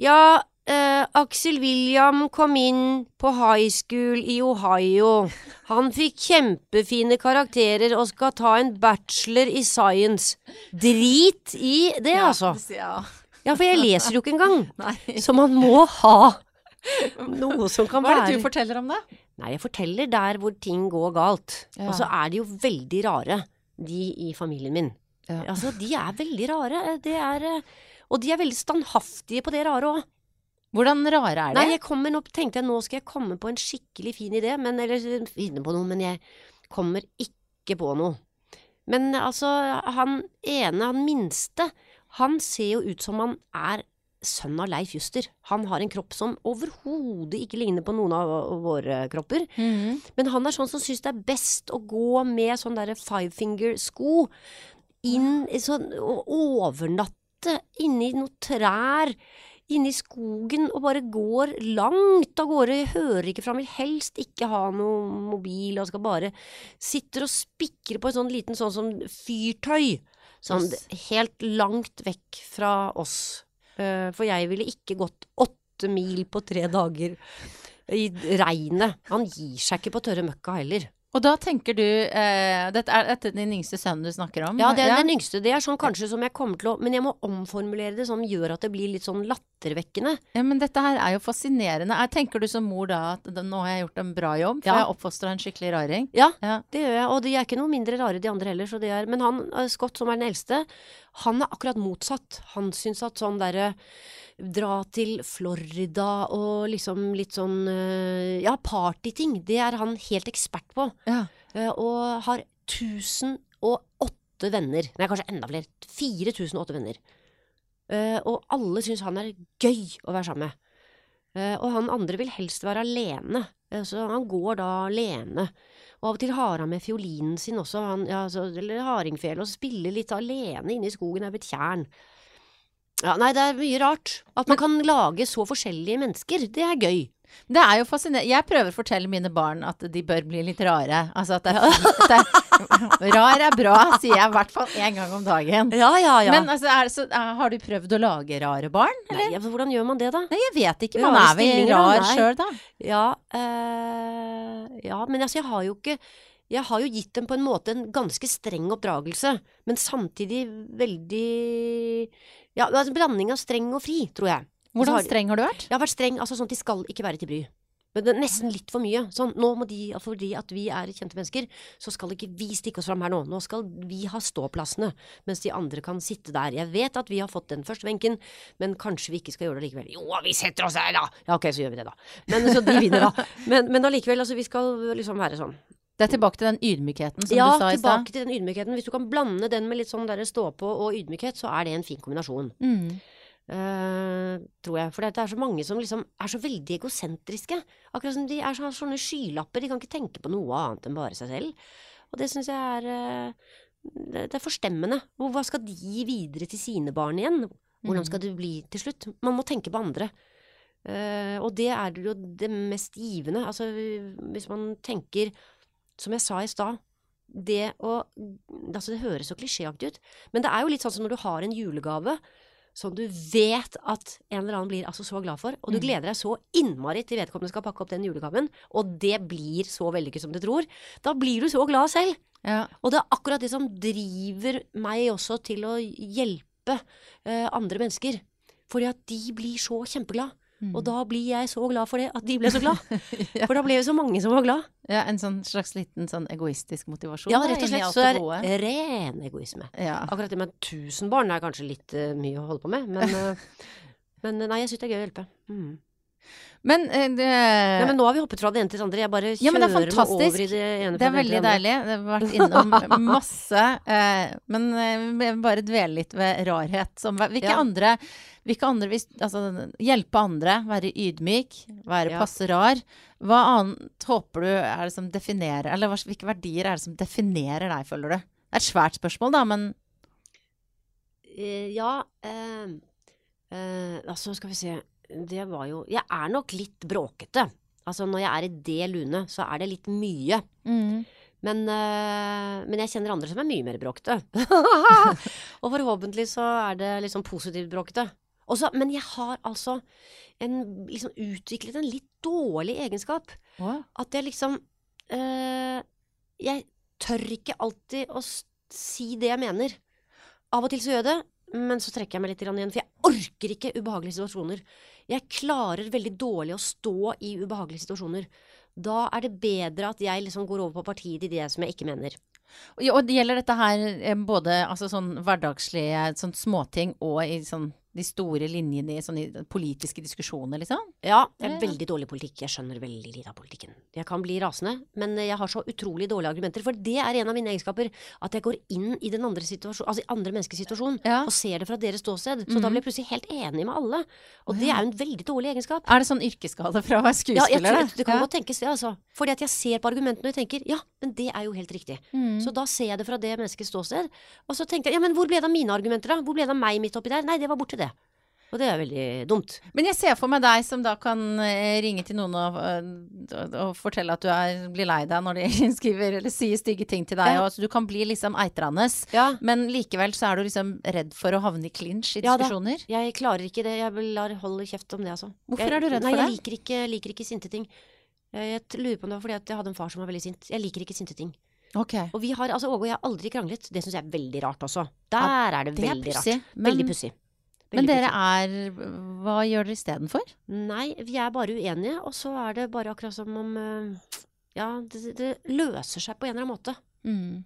Ja, eh, Aksel William kom inn på high school i Ohio. Han fikk kjempefine karakterer og skal ta en bachelor i science. Drit i det,
Ja,
altså.
Ja.
Ja, for jeg leser jo ikke engang.
Nei.
Så man må ha noe som kan være
Hva er det du forteller om, det?
Nei, jeg forteller der hvor ting går galt.
Ja.
Og så er de jo veldig rare, de i familien min.
Ja.
Altså, de er veldig rare. Det er eh, Og de er veldig standhaftige på det rare òg.
Hvordan rare er det?
Nei, jeg kommer nå, tenkte jeg nå skal jeg komme på en skikkelig fin idé, men, eller finne på noe, men jeg kommer ikke på noe. Men altså, han ene, han minste, han ser jo ut som han er sønn av Leif Juster. Han har en kropp som overhodet ikke ligner på noen av våre kropper.
Mhm.
Men han er sånn som syns det er best å gå med sånn derre five finger-sko inn sånn og overnatte inni noen trær inne i skogen og bare går langt av gårde, hører ikke fra, vil helst ikke ha noe mobil og skal bare sitter og spikrer på et sånn liten sånn som fyrtøy. Sånn helt langt vekk fra oss. Eh, For jeg ville ikke gått åtte mil på tre dager i regnet. Han gir seg ikke på tørre møkka heller.
Og da tenker du eh, Dette er dette din yngste sønn du snakker om?
Ja, det er den yngste. Det er sånn kanskje som jeg kommer til å Men jeg må omformulere det sånn gjør at det blir litt sånn lattervekkende.
Ja, men dette her er jo fascinerende. Jeg tenker du som mor da at nå har jeg gjort en bra jobb, for
Ja.
jeg oppfostra en skikkelig raring?
Ja,
Ja.
det gjør jeg. Og de er ikke noe mindre rare de andre heller. Så det er, men han, eh, Scott, som er den eldste, han er akkurat motsatt. Han syns at sånn derre Dra til Florida og liksom litt sånn eh, Ja, partyting. Det er han helt ekspert på.
Ja.
Eh, Og har 1008 venner. Nei, kanskje enda flere. 4008 venner. Eh, Og alle syns han er gøy å være sammen med. Eh, Og han andre vil helst være alene. Eh, Så han går da alene. Og av og til har han med fiolinen sin også, han, ja, så, eller hardingfele, og spiller litt alene inne i skogen er ved et tjern. Ja, nei, det er mye rart. At man kan lage så forskjellige mennesker, det er gøy.
Det er jo fascinerende. Jeg prøver å fortelle mine barn at de bør bli litt rare. Altså at det er fint. det det- Rar er bra, sier jeg i hvert fall én gang om dagen.
Ja, ja, ja.
Men altså, er, så, er, har du prøvd å lage rare barn?
nei, ja, hvordan gjør man det, da?
Nei, jeg vet ikke.
Rare
Man er vel rar
Nei.
sjøl, da.
Ja, øh, ja, men altså, jeg har jo ikke Jeg har jo gitt dem på en måte en ganske streng oppdragelse, men samtidig veldig Ja, altså, blanding av streng og fri, tror jeg.
Hvordan streng har du vært?
Jeg har vært streng, altså sånn at de skal ikke være til bry. Men det er nesten litt for mye. Sånn, nå må de, fordi at vi er kjente mennesker, så skal ikke vi stikke oss fram her nå. Nå skal vi ha ståplassene, mens de andre kan sitte der. Jeg vet at vi har fått den første benken, men kanskje vi ikke skal gjøre det likevel. Jo, vi setter oss her, da! Ja, ok, så gjør vi det, da. Men så de vinner, da. Men, men allikevel, altså, vi skal liksom være sånn.
Det er tilbake til den ydmykheten som
ja,
du sa i stad.
tilbake til den ydmykheten. Hvis du kan blande den med litt sånn derre stå på og ydmykhet, så er det en fin kombinasjon.
Mm.
Eh, tror jeg. For det er så mange som liksom er så veldig egosentriske. Akkurat som de er så, sånne skylapper. De kan ikke tenke på noe annet enn bare seg selv. Og det syns jeg er uh, det, det er forstemmende. Hva skal de gi videre til sine barn igjen? Hvordan skal det bli til slutt? Man må tenke på andre. Uh, og det er jo det mest givende. Altså hvis man tenker, som jeg sa i stad det å Altså, det høres så klisjéaktig ut, men det er jo litt sånn som når du har en julegave som du vet at en eller annen blir altså så glad for, og du
Mm.
gleder deg så innmari til vedkommende skal pakke opp den julegaven, og det blir så vellykket som du tror, da blir du så glad selv.
Ja.
Og det er akkurat det som driver meg også til å hjelpe uh, andre mennesker. Fordi at de blir så kjempeglad.
Mm.
Og da blir jeg så glad for det, at de ble så glad.
Ja.
For da ble vi så mange som var glad.
ja, en sånn slags liten sånn egoistisk motivasjon?
Ja, rett og slett så
det
er ren egoisme.
Ja.
Akkurat det med tusen barn er kanskje litt uh, mye å holde på med, men, uh, men eh, nei, jeg syns det er gøy å hjelpe. Mm.
Men, eh, det,
Ja, men nå har vi hoppet fra det ene til det andre. Jeg bare
Ja, det er
kjører meg over i det ene
det er
det
veldig
andre.
deilig. Det har vært innom masse. Eh, men eh, vi vil bare dvele litt ved rarhet. Som, hvilke
Ja.
andre, hvilke andre hvis, altså, Hjelpe andre, være ydmyk, være
Ja.
passe rar. Hva annet håper du er det som definerer Eller hvilke verdier er det som definerer deg, føler du? Det er et svært spørsmål, da, men
Eh, ja eh, eh, Altså, skal vi se Det var jo Jeg er nok litt bråkete. Altså, når jeg er i det lunet, så er det litt mye.
mm.
Men, øh, men jeg kjenner andre som er mye mer bråkete. og forhåpentlig så er det liksom positivt bråkete. Også, men jeg har altså en, liksom utviklet en litt dårlig egenskap.
Hva?
At jeg liksom øh, Jeg tør ikke alltid å si det jeg mener. Av og til så gjør jeg det, men så trekker jeg meg litt igjen. For jeg orker ikke ubehagelige situasjoner. Jeg klarer veldig dårlig å stå i ubehagelige situasjoner. Da er det bedre at jeg liksom går over på partiet til det som jeg ikke mener.
Og det gjelder dette her eh, både altså sånn hverdagslige sånn småting og i sånn de store linjene i sånne politiske diskusjoner, liksom?
Ja, det er
ja.
veldig dårlig politikk. Jeg skjønner veldig lite av politikken. Jeg kan bli rasende, men jeg har så utrolig dårlige argumenter. For det er en av mine egenskaper. At jeg går inn i den andre altså andre menneskers situasjon,
Ja.
og ser det fra deres ståsted. Så da
Mhm.
blir jeg plutselig helt enig med alle. Og det er jo en veldig dårlig egenskap.
Er det sånn yrkesskade fra å være
Ja, jeg tror, det kan
Ja.
godt tenkes det, altså. Fordi at jeg ser på argumentene og tenker ja, men det er jo helt riktig.
Mm.
Så da ser jeg det fra det menneskets ståsted. Og så tenkte jeg ja, men hvor ble det av mine argumenter da? Hvor ble det av meg midt oppi der? Nei, det var borte det. Og det er veldig dumt.
Men jeg ser for meg deg som da kan eh, ringe til noen og, og, og fortelle at du er, blir lei deg når de skriver eller sier stygge ting til deg.
Ja.
Og, så du kan bli liksom eitrende.
Ja.
Men likevel så er du liksom redd for å havne i clinch i
Ja
diskusjoner.
Jeg klarer ikke det. Jeg lar holde kjeft om det, altså.
Hvorfor
jeg,
er du redd
nei,
for
jeg
det?
Liker ikke, liker ikke sinte ting. Jeg, jeg lurer på om det var fordi at jeg hadde en far som var veldig sint. Jeg liker ikke sinte ting.
Okay.
Og vi har, altså Åge og jeg har aldri kranglet. Det syns jeg er veldig rart også. Der er det veldig rart. Veldig pussig.
Men dere er Hva gjør dere istedenfor?
Nei, vi er bare uenige, og så er det bare akkurat som om eh, Ja, det, det løser seg på en eller annen måte.
Mm.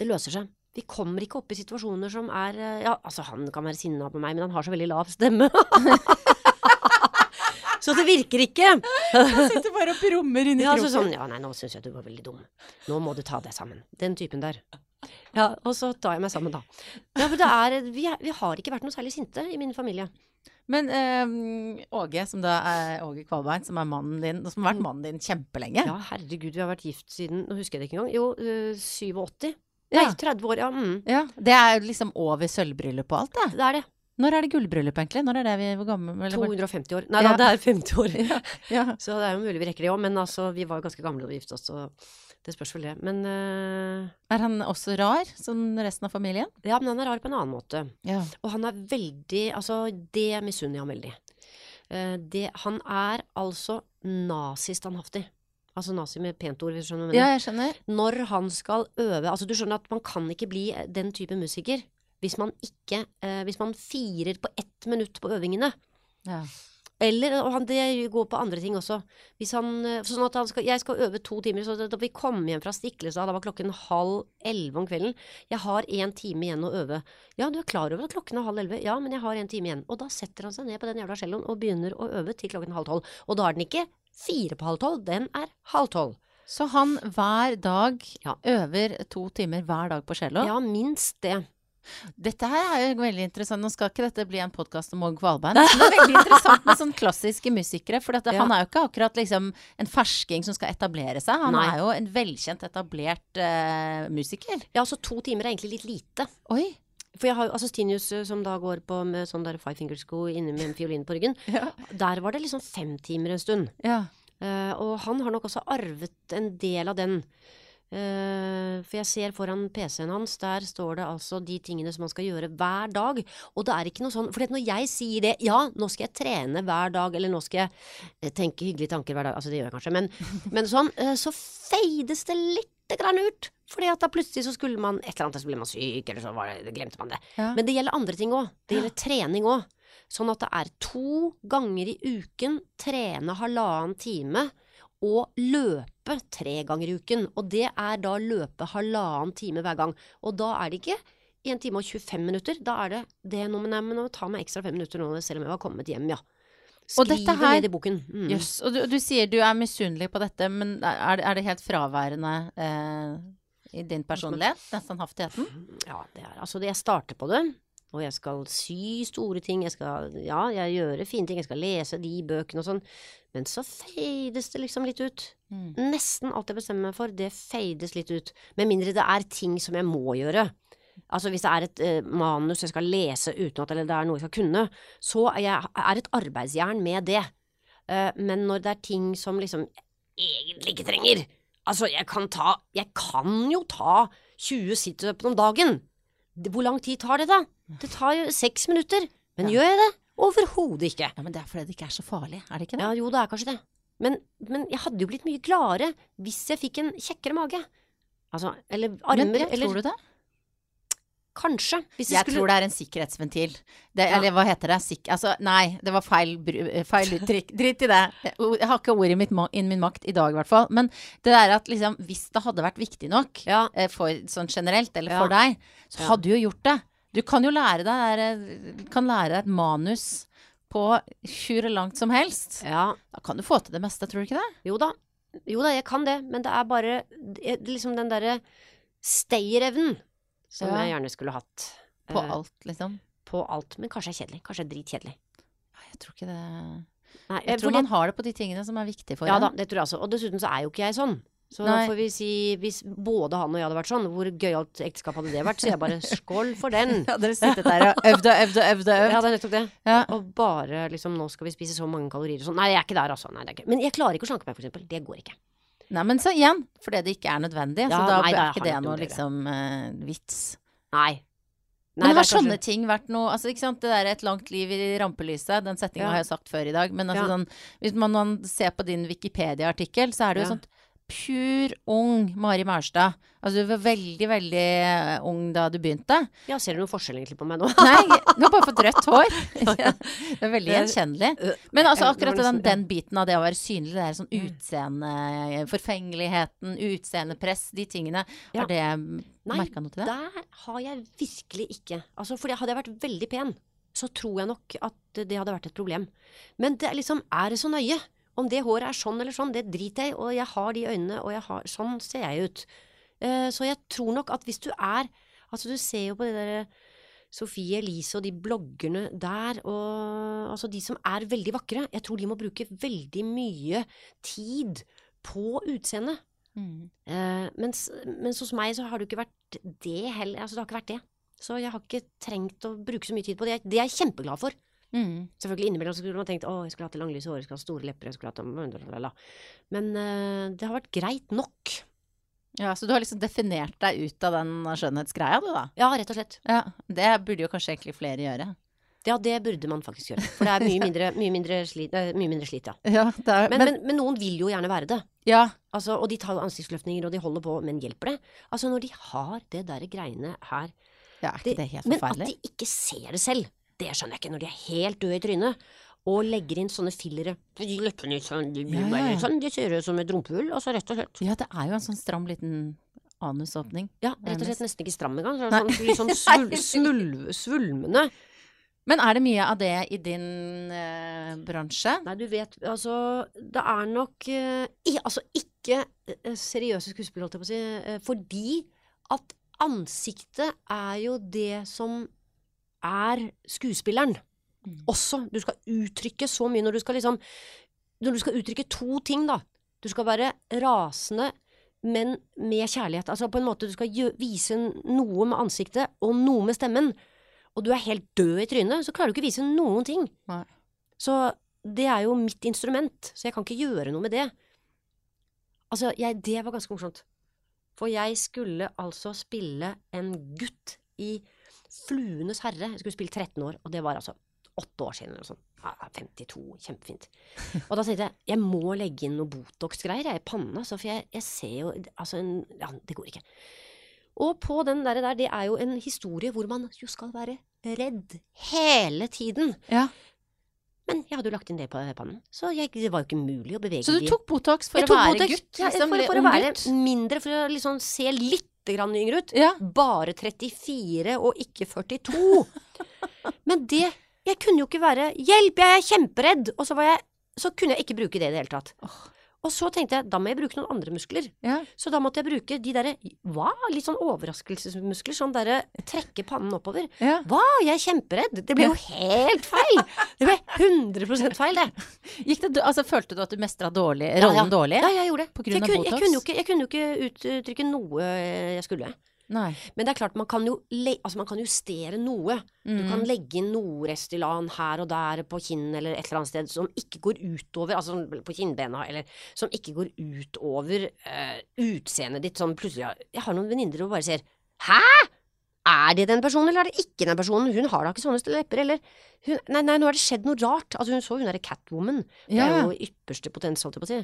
Det løser seg. Vi kommer ikke opp i situasjoner som er eh, Ja, altså, han kan være sinna på meg, men han har så veldig lav stemme. så det virker ikke.
Sitter bare og brummer inni
Ja, altså sånn, ja, nei, nå syns jeg du var veldig dum. Nå må du ta deg sammen. Den typen der. Ja, og så tar jeg meg sammen, da. Ja, for det er, vi, er, vi har ikke vært noe særlig sinte i min familie.
Men eh, Åge, som da er Åge Kvalbein, som er mannen din, og som har vært mannen din kjempelenge.
Ja, herregud, vi har vært gift siden Nå husker jeg det ikke engang. Jo, øh, 87.
Ja.
Nei, 30 år, ja. Mm.
Ja, Det er liksom over sølvbryllup og alt, det.
Det er det.
Når er det gullbryllup, egentlig? Når er det vi Hvor gammel eller
250 år. Nei
Ja.
da, det er 50 år.
Ja, ja.
Så det er jo mulig vi rekker det òg, men altså, vi var jo ganske gamle da vi giftet oss, så det spørs vel det. Men uh...
Er han også rar, som resten av familien?
ja, men han er rar på en annen måte.
Ja.
Og han er veldig Altså, det misunner jeg ham veldig. Uh, det, han er altså nazistandhaftig. Altså nazi med pent ord, hvis du skjønner hva jeg
ja, jeg skjønner.
Når han skal øve Altså, du skjønner at man kan ikke bli den type musiker hvis man ikke eh, Hvis man firer på ett minutt på øvingene.
Ja.
Eller og han, det går på andre ting også. Hvis han, eh, sånn at han skal, jeg skal øve to timer, så da vi kom hjem fra Stiklestad, da var klokken halv elleve om kvelden. Jeg har én time igjen å øve. Ja, du er klar over at klokken er halv elleve? Ja, men jeg har en time igjen. Og da setter han seg ned på den jævla celloen og begynner å øve til klokken halv tolv. Og da er den ikke fire på halv tolv, den er halv tolv.
Så han hver dag
Ja.
øver to timer hver dag på cello?
Ja, minst det.
Dette her er jo veldig interessant. Nå skal ikke dette bli en podkast om Åge Kvalbein, men det er veldig interessant med sånn klassiske musikere. For dette,
Ja.
han er jo ikke akkurat liksom en fersking som skal etablere seg. Han
Nei.
er jo en velkjent, etablert uh, musiker.
Ja, så to timer er egentlig litt lite.
Oi.
For jeg har altså Stinius eh, som da går på med sånn der five finger-sko inne med en fiolin på ryggen.
Ja.
Der var det liksom fem timer en stund.
ja.
Uh, og han har nok også arvet en del av den. Eh, for jeg ser foran PC-en hans, der står det altså de tingene som man skal gjøre hver dag. Og det er ikke noe sånn For når jeg sier det, ja, nå skal jeg trene hver dag, eller nå skal jeg tenke hyggelige tanker hver dag, altså det gjør jeg kanskje, men, men sånn, eh, så feides det lite grann ut. Fordi at da plutselig så skulle man et eller annet, så ble man syk, eller så var det, glemte man det.
Ja.
Men det gjelder andre ting òg. Det gjelder trening òg. Sånn at det er to ganger i uken trene halvannen time og løpe tre ganger i uken. Og det er da løpe halvannen time hver gang. Og da er det ikke 1 time og 25 minutter. Da er det det nå, men, jeg må ta meg ekstra fem minutter nå, selv om jeg var kommet hjem, ja. Skriver
her-
ned i boken. Mm.
Yes, Og du, du sier du er misunnelig på dette, men er, er det helt fraværende eh, i din personlighet? Den standhaftigheten?
Ja, det er altså det Jeg starter på det, og jeg skal sy store ting. Jeg skal Ja, jeg gjøre fine ting. Jeg skal lese de bøkene og sånn. Men så feides det liksom litt ut.
Mm.
Nesten alt jeg bestemmer meg for, det feides litt ut. Med mindre det er ting som jeg må gjøre. Altså hvis det er et eh, manus jeg skal lese uten at eller det er noe jeg skal kunne, så er jeg er et arbeidsjern med det. Uh, men når det er ting som liksom egentlig ikke trenger Altså, jeg kan ta Jeg kan jo ta 20 situps om dagen. Hvor lang tid tar det, da? Det tar jo seks minutter. Men
Ja.
gjør jeg det? Overhodet ikke.
Ja, men det er fordi det ikke er så farlig, er det ikke det?
Ja, jo, det er kanskje det. Men, men jeg hadde jo blitt mye gladere hvis jeg fikk en kjekkere mage. Altså, eller armer,
men,
eller
tror du det?
kanskje. Hvis jeg, skulle
tror det er en sikkerhetsventil. Det,
Ja.
Eller hva heter det? Sik altså, nei, det var feil, bru- feil uttrykk. Drit i det. Jeg har ikke ordet innen min makt i dag, i hvert fall. Men det der at liksom, hvis det hadde vært viktig nok
Ja.
eh, for sånn generelt, eller
Ja.
for deg, så hadde du jo gjort det. Du kan jo lære deg, eh, kan lære deg et manus på hvor langt som helst.
ja.
Da kan du få til det meste, tror du ikke det?
Jo da. Jo da, jeg kan det, men det er bare det- liksom den derre stayerevnen som
Ja.
jeg gjerne skulle hatt.
På
Eh,
alt, liksom.
På alt. Men kanskje er kjedelig. Kanskje er dritkjedelig.
Jeg tror ikke det
Nei,
Jeg tror
fordi-
man har det på de tingene som er viktige for
Ja da, det tror jeg også. Og dessuten så er jo ikke jeg sånn. Så
Nei.
da får vi si, hvis både han og jeg hadde vært sånn, hvor gøyalt ekteskap hadde det vært? Så jeg bare skål for den.
Ja, dere sittet der og øvd og øvd og øvd og øvd.
Ja, det er nettopp det.
Ja.
Og bare liksom nå skal vi spise så mange kalorier og sånn. Nei, jeg er ikke der, altså. Nei, det er ikke. Men jeg klarer ikke å slanke meg, for eksempel. Det går ikke.
Nei, men så igjen, fordi det ikke er nødvendig.
Ja,
så da
nei,
er ikke det noe liksom uh, vits.
Nei.
Men
det
har
kanskje-
sånne ting vært noe Altså, ikke sant, det der 'et langt liv i rampelyset', den setninga
Ja.
har jeg sagt før i dag, men altså
Ja.
sånn Hvis man, man ser på din Wikipedia-artikkel, så er det jo sånt pur ung Mari Marstad. Altså, du var veldig, veldig eh, ung da du begynte.
Ja, ser du noen forskjell egentlig på meg nå?
Nei, du har bare fått rødt hår. Ja, det er veldig gjenkjennelig. Men altså
Ja, det var
akkurat den, den biten av det å være synlig, det er sånn utseende, forfengeligheten, utseendepress, de tingene. Har det merka noe til det?
Nei, Der har jeg virkelig ikke. Altså, for hadde jeg vært veldig pen, så tror jeg nok at det hadde vært et problem. Men det liksom, er det så nøye? Om det håret er sånn eller sånn, det driter jeg i, og jeg har de øynene, og jeg har Sånn ser jeg ut. Eh, så jeg tror nok at hvis du er Altså, du ser jo på de der Sofie Elise og de bloggerne der, og altså de som er veldig vakre, jeg tror de må bruke veldig mye tid på utseendet.
Mm.
Eh, mens, mens hos meg så har det jo ikke vært det heller. Altså det har ikke vært det. Så jeg har ikke trengt å bruke så mye tid på det. Det er jeg kjempeglad for.
Mm.
Selvfølgelig innimellom skulle man tenkt å, jeg skulle hatt det langlyse håret, jeg skulle hatt store lepper, jeg skulle hatt. Men uh, det har vært greit nok.
Ja, så du har liksom definert deg ut av den skjønnhetsgreia, du da?
Ja, rett og slett.
Ja, det burde jo kanskje egentlig flere gjøre.
Ja, det burde man faktisk gjøre. For det er mye mindre, mye mindre, slit, eh, mye mindre slit, ja.
Ja, det er,
Men, men, men noen vil jo gjerne være det.
ja,
Altså, og de tar ansiktsløftninger, og de holder på, men hjelper det? Altså, når de har det der greiene her
ja, er ikke det helt forferdelig?
Men at de ikke ser det selv, det skjønner jeg ikke. Når de er helt døde i trynet og legger inn sånne fillere De leppene sånn, de, blir
Ja, ja,
bare
ja.
sånn, de ser ut som et rumpehull, altså rett og slett.
Ja, det er jo en sånn stram liten anusåpning.
Ja, rett og slett nesten ikke stram engang. Sånn, litt sånn svul, smulv, svulmende.
Men er det mye av det i din eh, bransje?
Nei, du vet, altså Det er nok eh, i, Altså ikke eh, seriøse skuespillere, holdt jeg på å si, eh, fordi at ansiktet er jo det som er skuespilleren.
Mm.
Også. Du skal uttrykke så mye når du skal liksom Når du skal uttrykke to ting, da. Du skal være rasende, men med kjærlighet. Altså på en måte du skal vise noe med ansiktet og noe med stemmen. Og du er helt død i trynet, så klarer du ikke å vise noen ting.
Nei.
Så det er jo mitt instrument, så jeg kan ikke gjøre noe med det. Altså, jeg, det var ganske morsomt. For jeg skulle altså spille en gutt i Fluenes herre. Jeg skulle spille 13 år, og det var altså åtte år siden eller sånn. Ja, 52, kjempefint. Og da tenkte jeg, jeg må legge inn noe Botox-greier i panna, så for jeg, jeg ser jo Altså, en, ja, det går ikke. Og på den der, der, det er jo en historie hvor man jo skal være redd hele tiden.
Ja.
Men jeg hadde jo lagt inn det på pannen, så jeg, det var jo ikke mulig å bevege
Så du tok Botox for å være
Botox,
gutt?
ja,
liksom,
for, for å være mindre, for å liksom se litt grann yngre ut.
Ja.
Bare 34 og ikke 42. Men det jeg kunne jo ikke være 'hjelp, jeg er kjemperedd', og så var jeg Så kunne jeg ikke bruke det i det hele tatt. Og så tenkte jeg da må jeg bruke noen andre muskler.
Ja.
Så da måtte jeg bruke de derre hva? Litt sånn overraskelsesmuskler. Sånn derre trekke pannen oppover.
Ja.
Hva? Jeg er kjemperedd. Det ble jo helt feil! Det ble 100% feil, det.
Gikk det, altså, følte du at du mestra rollen
Ja,
dårlig?
Ja, jeg gjorde det. Jeg,
av
kunne, jeg, kunne ikke, jeg kunne jo ikke uttrykke noe jeg skulle.
Nei.
Men det er klart, man kan jo altså man kan justere noe. Du
Mm.
kan legge inn noe Restylan her og der på kinn eller et eller annet sted som ikke går utover, altså på kinnbena, eller som ikke går utover uh, utseendet ditt. Sånn plutselig Jeg har noen venninner og bare sier Hæ? Er det den personen, eller er det ikke den personen? Hun har da ikke sånne lepper, eller hun, Nei, nei, nå har det skjedd noe rart. Altså, hun så hun derre Catwoman. Det er jo ypperste potens, holdt jeg på å si.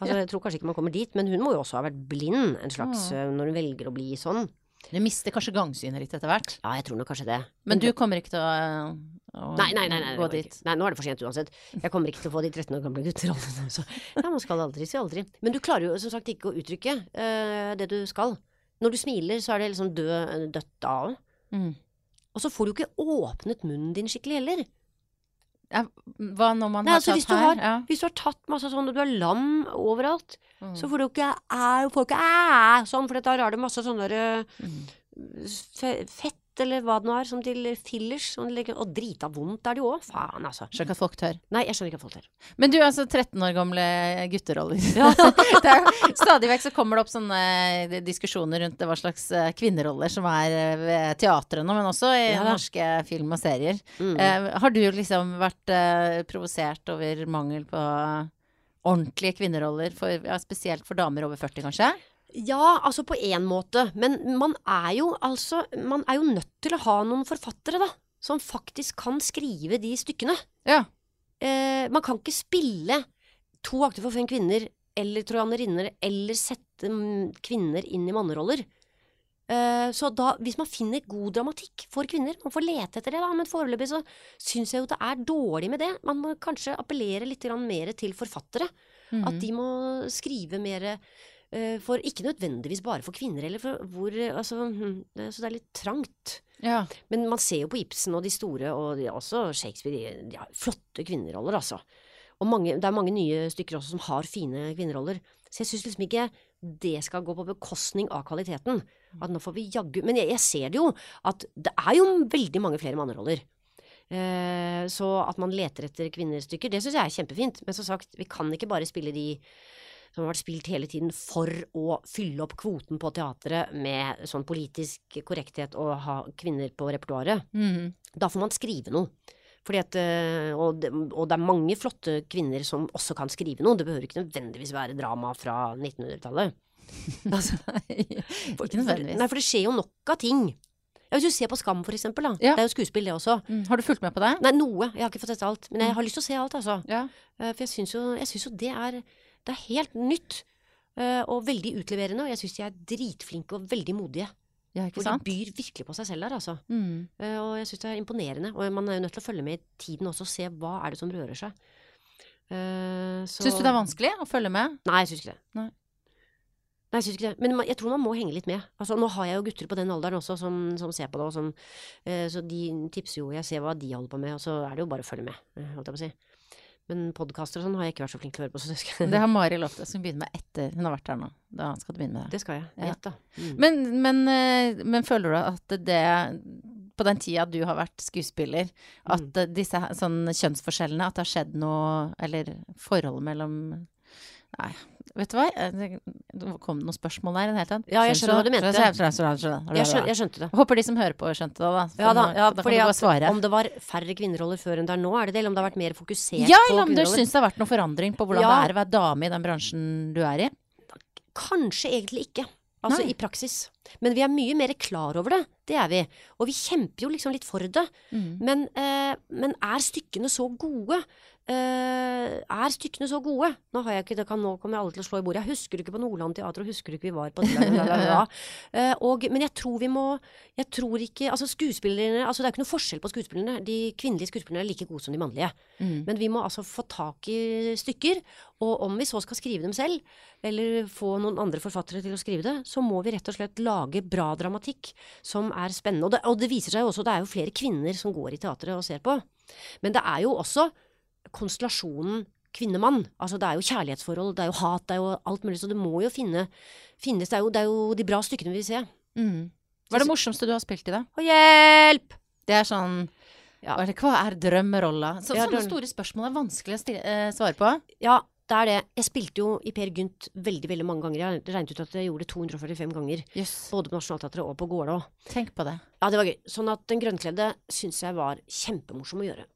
Altså, jeg tror kanskje ikke man kommer dit, men hun må jo også ha vært blind, en slags, eh, når hun velger å bli sånn.
Du mister kanskje gangsynet litt etter hvert.
Ja, jeg tror nok kanskje det.
Men du kommer ikke til å, å
Nei, nei, nei, nei,
gå dit?
nei, nå er det for sent uansett. Jeg kommer ikke til å få de 13 år gamle gutter. Så ja, man skal aldri si aldri. Men du klarer jo som sagt ikke å uttrykke uh, det du skal. Når du smiler, så er det liksom død, dødt av.
Mm.
Og så får du ikke åpnet munnen din skikkelig heller.
Ja, hva når man
Nei,
har
altså,
tatt
hvis
her?
har-
ja.
Hvis du har tatt masse sånn, og du har lam overalt,
Mm.
så får du ikke æ, får ikke æ, sånn, for da har du masse sånne der,
Mm.
fett eller hva det nå er, som til fillers. Som legger, og drita vondt er det jo òg. Faen, altså.
Skjønner ikke at folk tør.
Nei, jeg skjønner ikke at folk tør.
Men du, altså 13 år gamle gutteroller.
Ja.
det er, stadig vekk så kommer det opp sånne eh, diskusjoner rundt hva slags eh, kvinneroller som er eh, ved nå, men også i
Ja
norske film og serier.
Mm.
Eh, har du liksom vært eh, provosert over mangel på ordentlige kvinneroller, for, ja, spesielt for damer over 40 kanskje?
Ja, altså på én måte. Men man er jo altså Man er jo nødt til å ha noen forfattere, da. Som faktisk kan skrive de stykkene.
Ja.
Eh, man kan ikke spille to akter for fem kvinner eller trojanerinner eller sette mm, kvinner inn i manneroller. Eh, så da, hvis man finner god dramatikk for kvinner, man får lete etter det, da, men foreløpig så syns jeg jo det er dårlig med det. Man må kanskje appellere litt mer til forfattere.
Mhm.
At de må skrive mer for ikke nødvendigvis bare for kvinner, eller for hvor eh, Altså, hm, det, så det er litt trangt.
Ja.
Men man ser jo på Ibsen og de store, og de, også Shakespeare, de, de har flotte kvinneroller, altså. Og mange, det er mange nye stykker også som har fine kvinneroller. Så jeg syns liksom ikke det skal gå på bekostning av kvaliteten. At nå får vi jaggu Men jeg, jeg ser det jo, at det er jo veldig mange flere manneroller. Eh, så at man leter etter kvinnestykker, det syns jeg er kjempefint. Men som sagt, vi kan ikke bare spille de som har vært spilt hele tiden for å fylle opp kvoten på teatret med sånn politisk korrekthet og ha kvinner på repertoaret.
Mm.
Da får man skrive noe. Fordi at, øh, og, det, og det er mange flotte kvinner som også kan skrive noe. Det behøver ikke nødvendigvis være drama fra 1900-tallet. Altså,
ikke nødvendigvis.
Nei, for det skjer jo nok av ting. Ja, hvis du ser på Skam, for eksempel. Da.
Ja.
Det er jo skuespill, det også.
Mm. Har du fulgt med på det?
Nei, noe. Jeg har ikke fått sett alt. Men jeg har lyst til å se alt, altså.
Ja.
Eh, For jeg syns jo, jo det er Det er helt nytt. eh, Og veldig utleverende. Og jeg syns de er dritflinke og veldig modige.
ja, ikke
For de byr virkelig på seg selv der, altså.
Mm.
Eh, Og jeg syns det er imponerende. Og man er jo nødt til å følge med i tiden også, og se hva er det som rører seg. Uh,
Syns du det er vanskelig å følge med?
Nei, jeg syns ikke det.
Nei.
Nei, jeg synes ikke det. Men jeg tror man må henge litt med. Altså, nå har jeg jo gutter på den alderen også som, som ser på det, og som, uh, så de tipser jo. Jeg ser hva de holder på med, og så er det jo bare å følge med, eh, holdt jeg på å si. Men podkaster og sånn har jeg ikke vært så flink til å høre på, så det
har Mari lovt Jeg skal begynner med etter hun har vært her nå. Da skal du begynne med det.
det skal jeg.
Ja.
Da. Mm.
Men, men, eh, men føler du at det På den tida du har vært skuespiller, at
Mm.
disse sånn kjønnsforskjellene At det har skjedd noe Eller forholdet mellom Nei, vet du hva? Det kom noen spørsmål der i det hele tatt.
Ja, jeg skjønner hva du mente.
Jeg
skjønte, jeg skjønte det.
Håper de som hører på, skjønte det, da. For
Ja da, ja,
da
fordi at om det var færre kvinneroller før enn det er nå, er det det? Eller om det har vært mer fokusert
Ja,
på
eller om du
kvinneroller?
syns det har vært noen forandring på hvordan
Ja.
det er å være dame i den bransjen du er i?
Kanskje egentlig ikke. Altså
Nei.
i praksis. Men vi er mye mer klar over det. Det er vi. Og vi kjemper jo liksom litt for det.
Mm.
Men, eh, men er stykkene så gode? Eh, er stykkene så gode? Nå, har jeg ikke, det kan, nå kommer alle til å slå i bordet. Jeg husker ikke på Nordland Teater, og husker ikke vi var på det. Eh, og, Men jeg tror vi må Jeg tror ikke Altså skuespillerne Altså det er ikke noe forskjell på skuespillerne. De kvinnelige skuespillerne er like gode som de mannlige.
Mm.
Men vi må altså få tak i stykker, og om vi så skal skrive dem selv, eller få noen andre forfattere til å skrive det, så må vi rett og slett lage bra dramatikk som er spennende. Og det, og det viser seg jo også, det er jo flere kvinner som går i teatret og ser på. Men det er jo også konstellasjonen kvinne-mann. Altså det er jo kjærlighetsforhold, det er jo hat, det er jo alt mulig. Så det må jo finne, finnes det er, jo, det er jo de bra stykkene vi vil se.
Mm. Hva er det morsomste du har spilt i, da?
Å, hjelp!
Det er sånn
Ja.
hva er er drømmerolla? Så,
Ja,
sånne store spørsmål er vanskelig å eh, svare på.
Ja, det er det. Jeg spilte jo i Per Gynt veldig veldig mange ganger. Jeg regnet ut at jeg gjorde det 245 ganger.
Yes.
Både på Nationaltheatret og på Gålå.
Tenk på det.
Ja, det var gøy. Sånn at Den grønnkledde syns jeg var kjempemorsom å gjøre.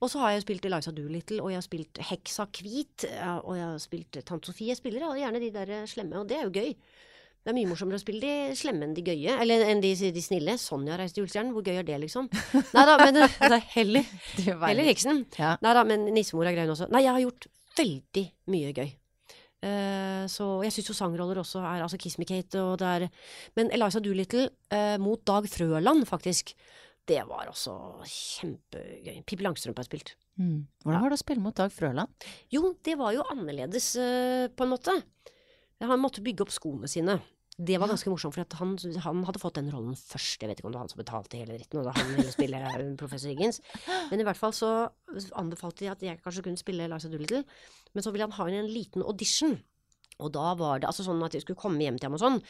Og så har jeg spilt Eliza Doolittle, og jeg har spilt Heksa Hvit, og jeg har spilt Tante Sofie. Jeg spiller og gjerne de der eh, slemme, og det er jo gøy. Det er mye morsommere å spille de slemme enn de gøye, eller enn de, de snille. Sonja reiste til Julestjernen, hvor gøy er det, liksom? Nei da, men eh, det er heller, heller heksen.
Ja.
Nei da, men nissemor er grei også. Nei, jeg har gjort veldig mye gøy. Uh, så jeg syns jo sangroller også er altså Kiss Me Kate og det er Men Eliza Doolittle uh, mot Dag Frøland, faktisk. Det var også kjempegøy. Pippi Langstrømpe har spilt.
Mm. Hvordan var det å spille mot Dag Frøland?
Jo, det var jo annerledes, uh, på en måte. Han måtte bygge opp skoene sine. Det var ganske morsomt, for at han, han hadde fått den rollen først. Jeg vet ikke om det var han som betalte hele dritten, og da han ville spille eh, professor Higgins. Men i hvert fall så anbefalte de at jeg kanskje kunne spille Liza Doolittle. Men så ville han ha en liten audition. Og da var det altså sånn at jeg skulle komme hjem til ham og sånn.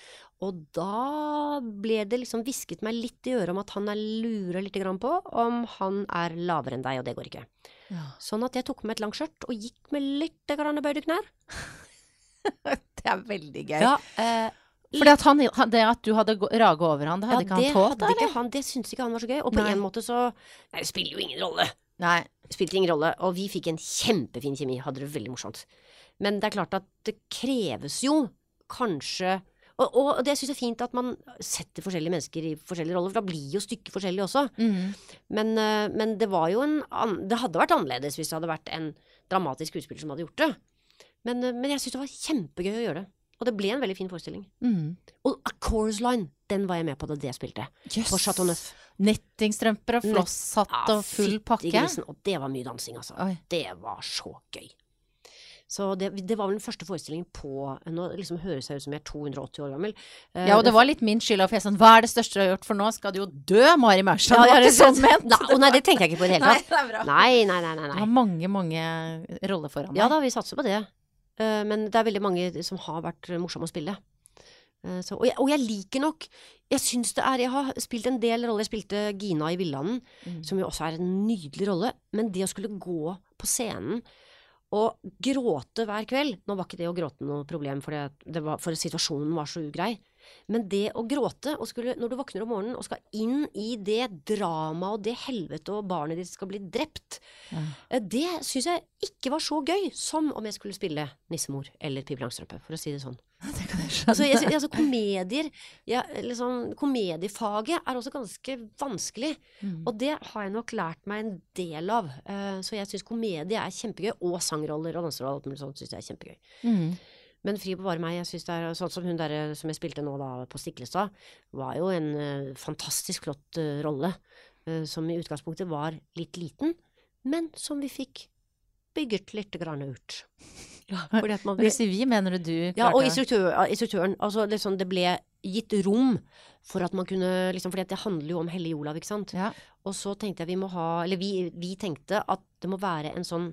Og da ble det liksom hvisket meg litt i øret om at han er lurer litt grann på om han er lavere enn deg, og det går ikke.
Ja.
Sånn at jeg tok meg et langt skjørt og gikk med litt grann bøyde knær.
Det er veldig gøy.
Ja, eh,
Fordi at han, det at du hadde raga over han, det hadde
ja,
ikke han
det
tålt,
hadde ikke han, det syntes ikke han var så gøy. Og på
Nei.
en måte så Nei, det spiller jo ingen rolle.
Nei.
Spilte ingen rolle. Og vi fikk en kjempefin kjemi, hadde det veldig morsomt. Men det er klart at det kreves jo kanskje og, og det syns jeg er fint at man setter forskjellige mennesker i forskjellige roller, for da blir jo stykket forskjellig også.
Mm.
Men, eh, men det var jo en Det hadde vært annerledes hvis det hadde vært en dramatisk skuespiller som hadde gjort det. Men, eh, men jeg syns det var kjempegøy å gjøre det. Og det ble en veldig fin forestilling.
Mm.
Og A Chorus Line, den var jeg med på da det spilte.
Yes.
På Chateau Neuf.
Nettingstrømper og
Nett-
flosshatt
Ja,
og full pakke.
grisen, Og det var mye dansing, altså.
Oi.
Det var så gøy. Så det, det var vel den første forestillingen på Nå liksom høres jeg ut som jeg er 280 år gammel. Uh,
Ja, og det var litt min skyld, for jeg sånn, hva er det største du har gjort, for nå skal du jo dø, Mari Maurstad.
Ja,
det var ikke sånn ment.
Nei, nei, det tenkte jeg ikke på i det hele tatt.
det.
Nei, nei, nei. nei, nei.
har mange, mange roller foran
Ja
deg.
da, vi satser på det. Uh, men det er veldig mange som har vært morsomme å spille. Uh, så, og, jeg, og jeg liker nok Jeg syns det er Jeg har spilt en del roller. Jeg spilte Gina i Villanden,
Mm.
som jo også er en nydelig rolle. Men det å skulle gå på scenen og gråte hver kveld Nå var ikke det å gråte noe problem, for, det, det var, for situasjonen var så ugrei. Men det å gråte, og skulle, når du våkner om morgenen og skal inn i det dramaet og det helvete og barnet ditt skal bli drept,
Ja.
eh, det syns jeg ikke var så gøy som om jeg skulle spille nissemor eller Pippi Langstrømpe, for å si det sånn.
Det kan jeg skjønne.
Altså, jeg, altså komedier ja, liksom, Komediefaget er også ganske vanskelig,
Mm.
og det har jeg nok lært meg en del av. Eh, så jeg syns komedie er kjempegøy, og sangroller og danseroller og alt mulig sånt syns jeg er kjempegøy.
Mm.
Men Fri bevare meg, jeg synes det er sånn som hun der som jeg spilte nå da på Stiklestad, var jo en uh, fantastisk flott uh, rolle, uh, som i utgangspunktet var litt liten, men som vi fikk bygget litt grann ut. Fordi at man
ble... Hvis vi, mener du du
ja, og instruktør, instruktøren. Altså liksom det ble gitt rom for at man kunne liksom, For det handler jo om Hellige Olav, ikke sant.
Ja.
Og så tenkte jeg vi må ha Eller vi, vi tenkte at det må være en sånn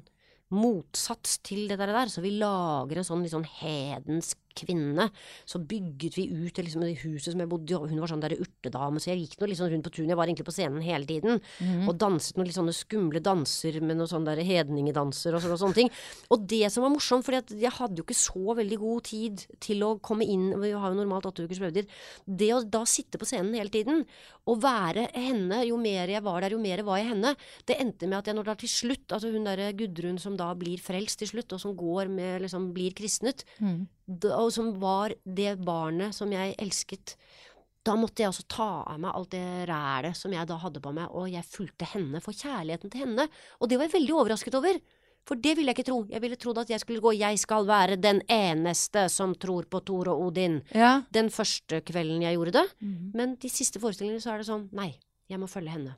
motsats til det der. Så vi lager en sånn sånn hedensk kvinne. Så bygget vi ut det, liksom, det huset som jeg bodde i, hun var sånn der urtedame, så jeg gikk nå litt sånn rundt på tunet. Jeg var egentlig på scenen hele tiden.
mm.
Og danset noen litt sånne skumle danser med noen sånne der hedningedanser og, sånne, og sånne ting. Og det som var morsomt, for jeg hadde jo ikke så veldig god tid til å komme inn, vi har jo normalt åtte ukers prøvetid, det å da sitte på scenen hele tiden og være henne, jo mer jeg var der, jo mer var jeg henne, det endte med at jeg når da til slutt, altså hun derre Gudrun som da blir frelst til slutt, og som går med, liksom blir kristnet,
Mm.
Og som var det barnet som jeg elsket, da måtte jeg også ta av meg alt det rælet som jeg da hadde på meg, og jeg fulgte henne for kjærligheten til henne. Og det var jeg veldig overrasket over. For det ville jeg ikke tro. Jeg ville trodd at jeg skulle gå 'Jeg skal være den eneste som tror på Thor og Odin'
Ja.
den første kvelden jeg gjorde det.
Mhm.
Men de siste forestillingene så er det sånn Nei, jeg må følge henne.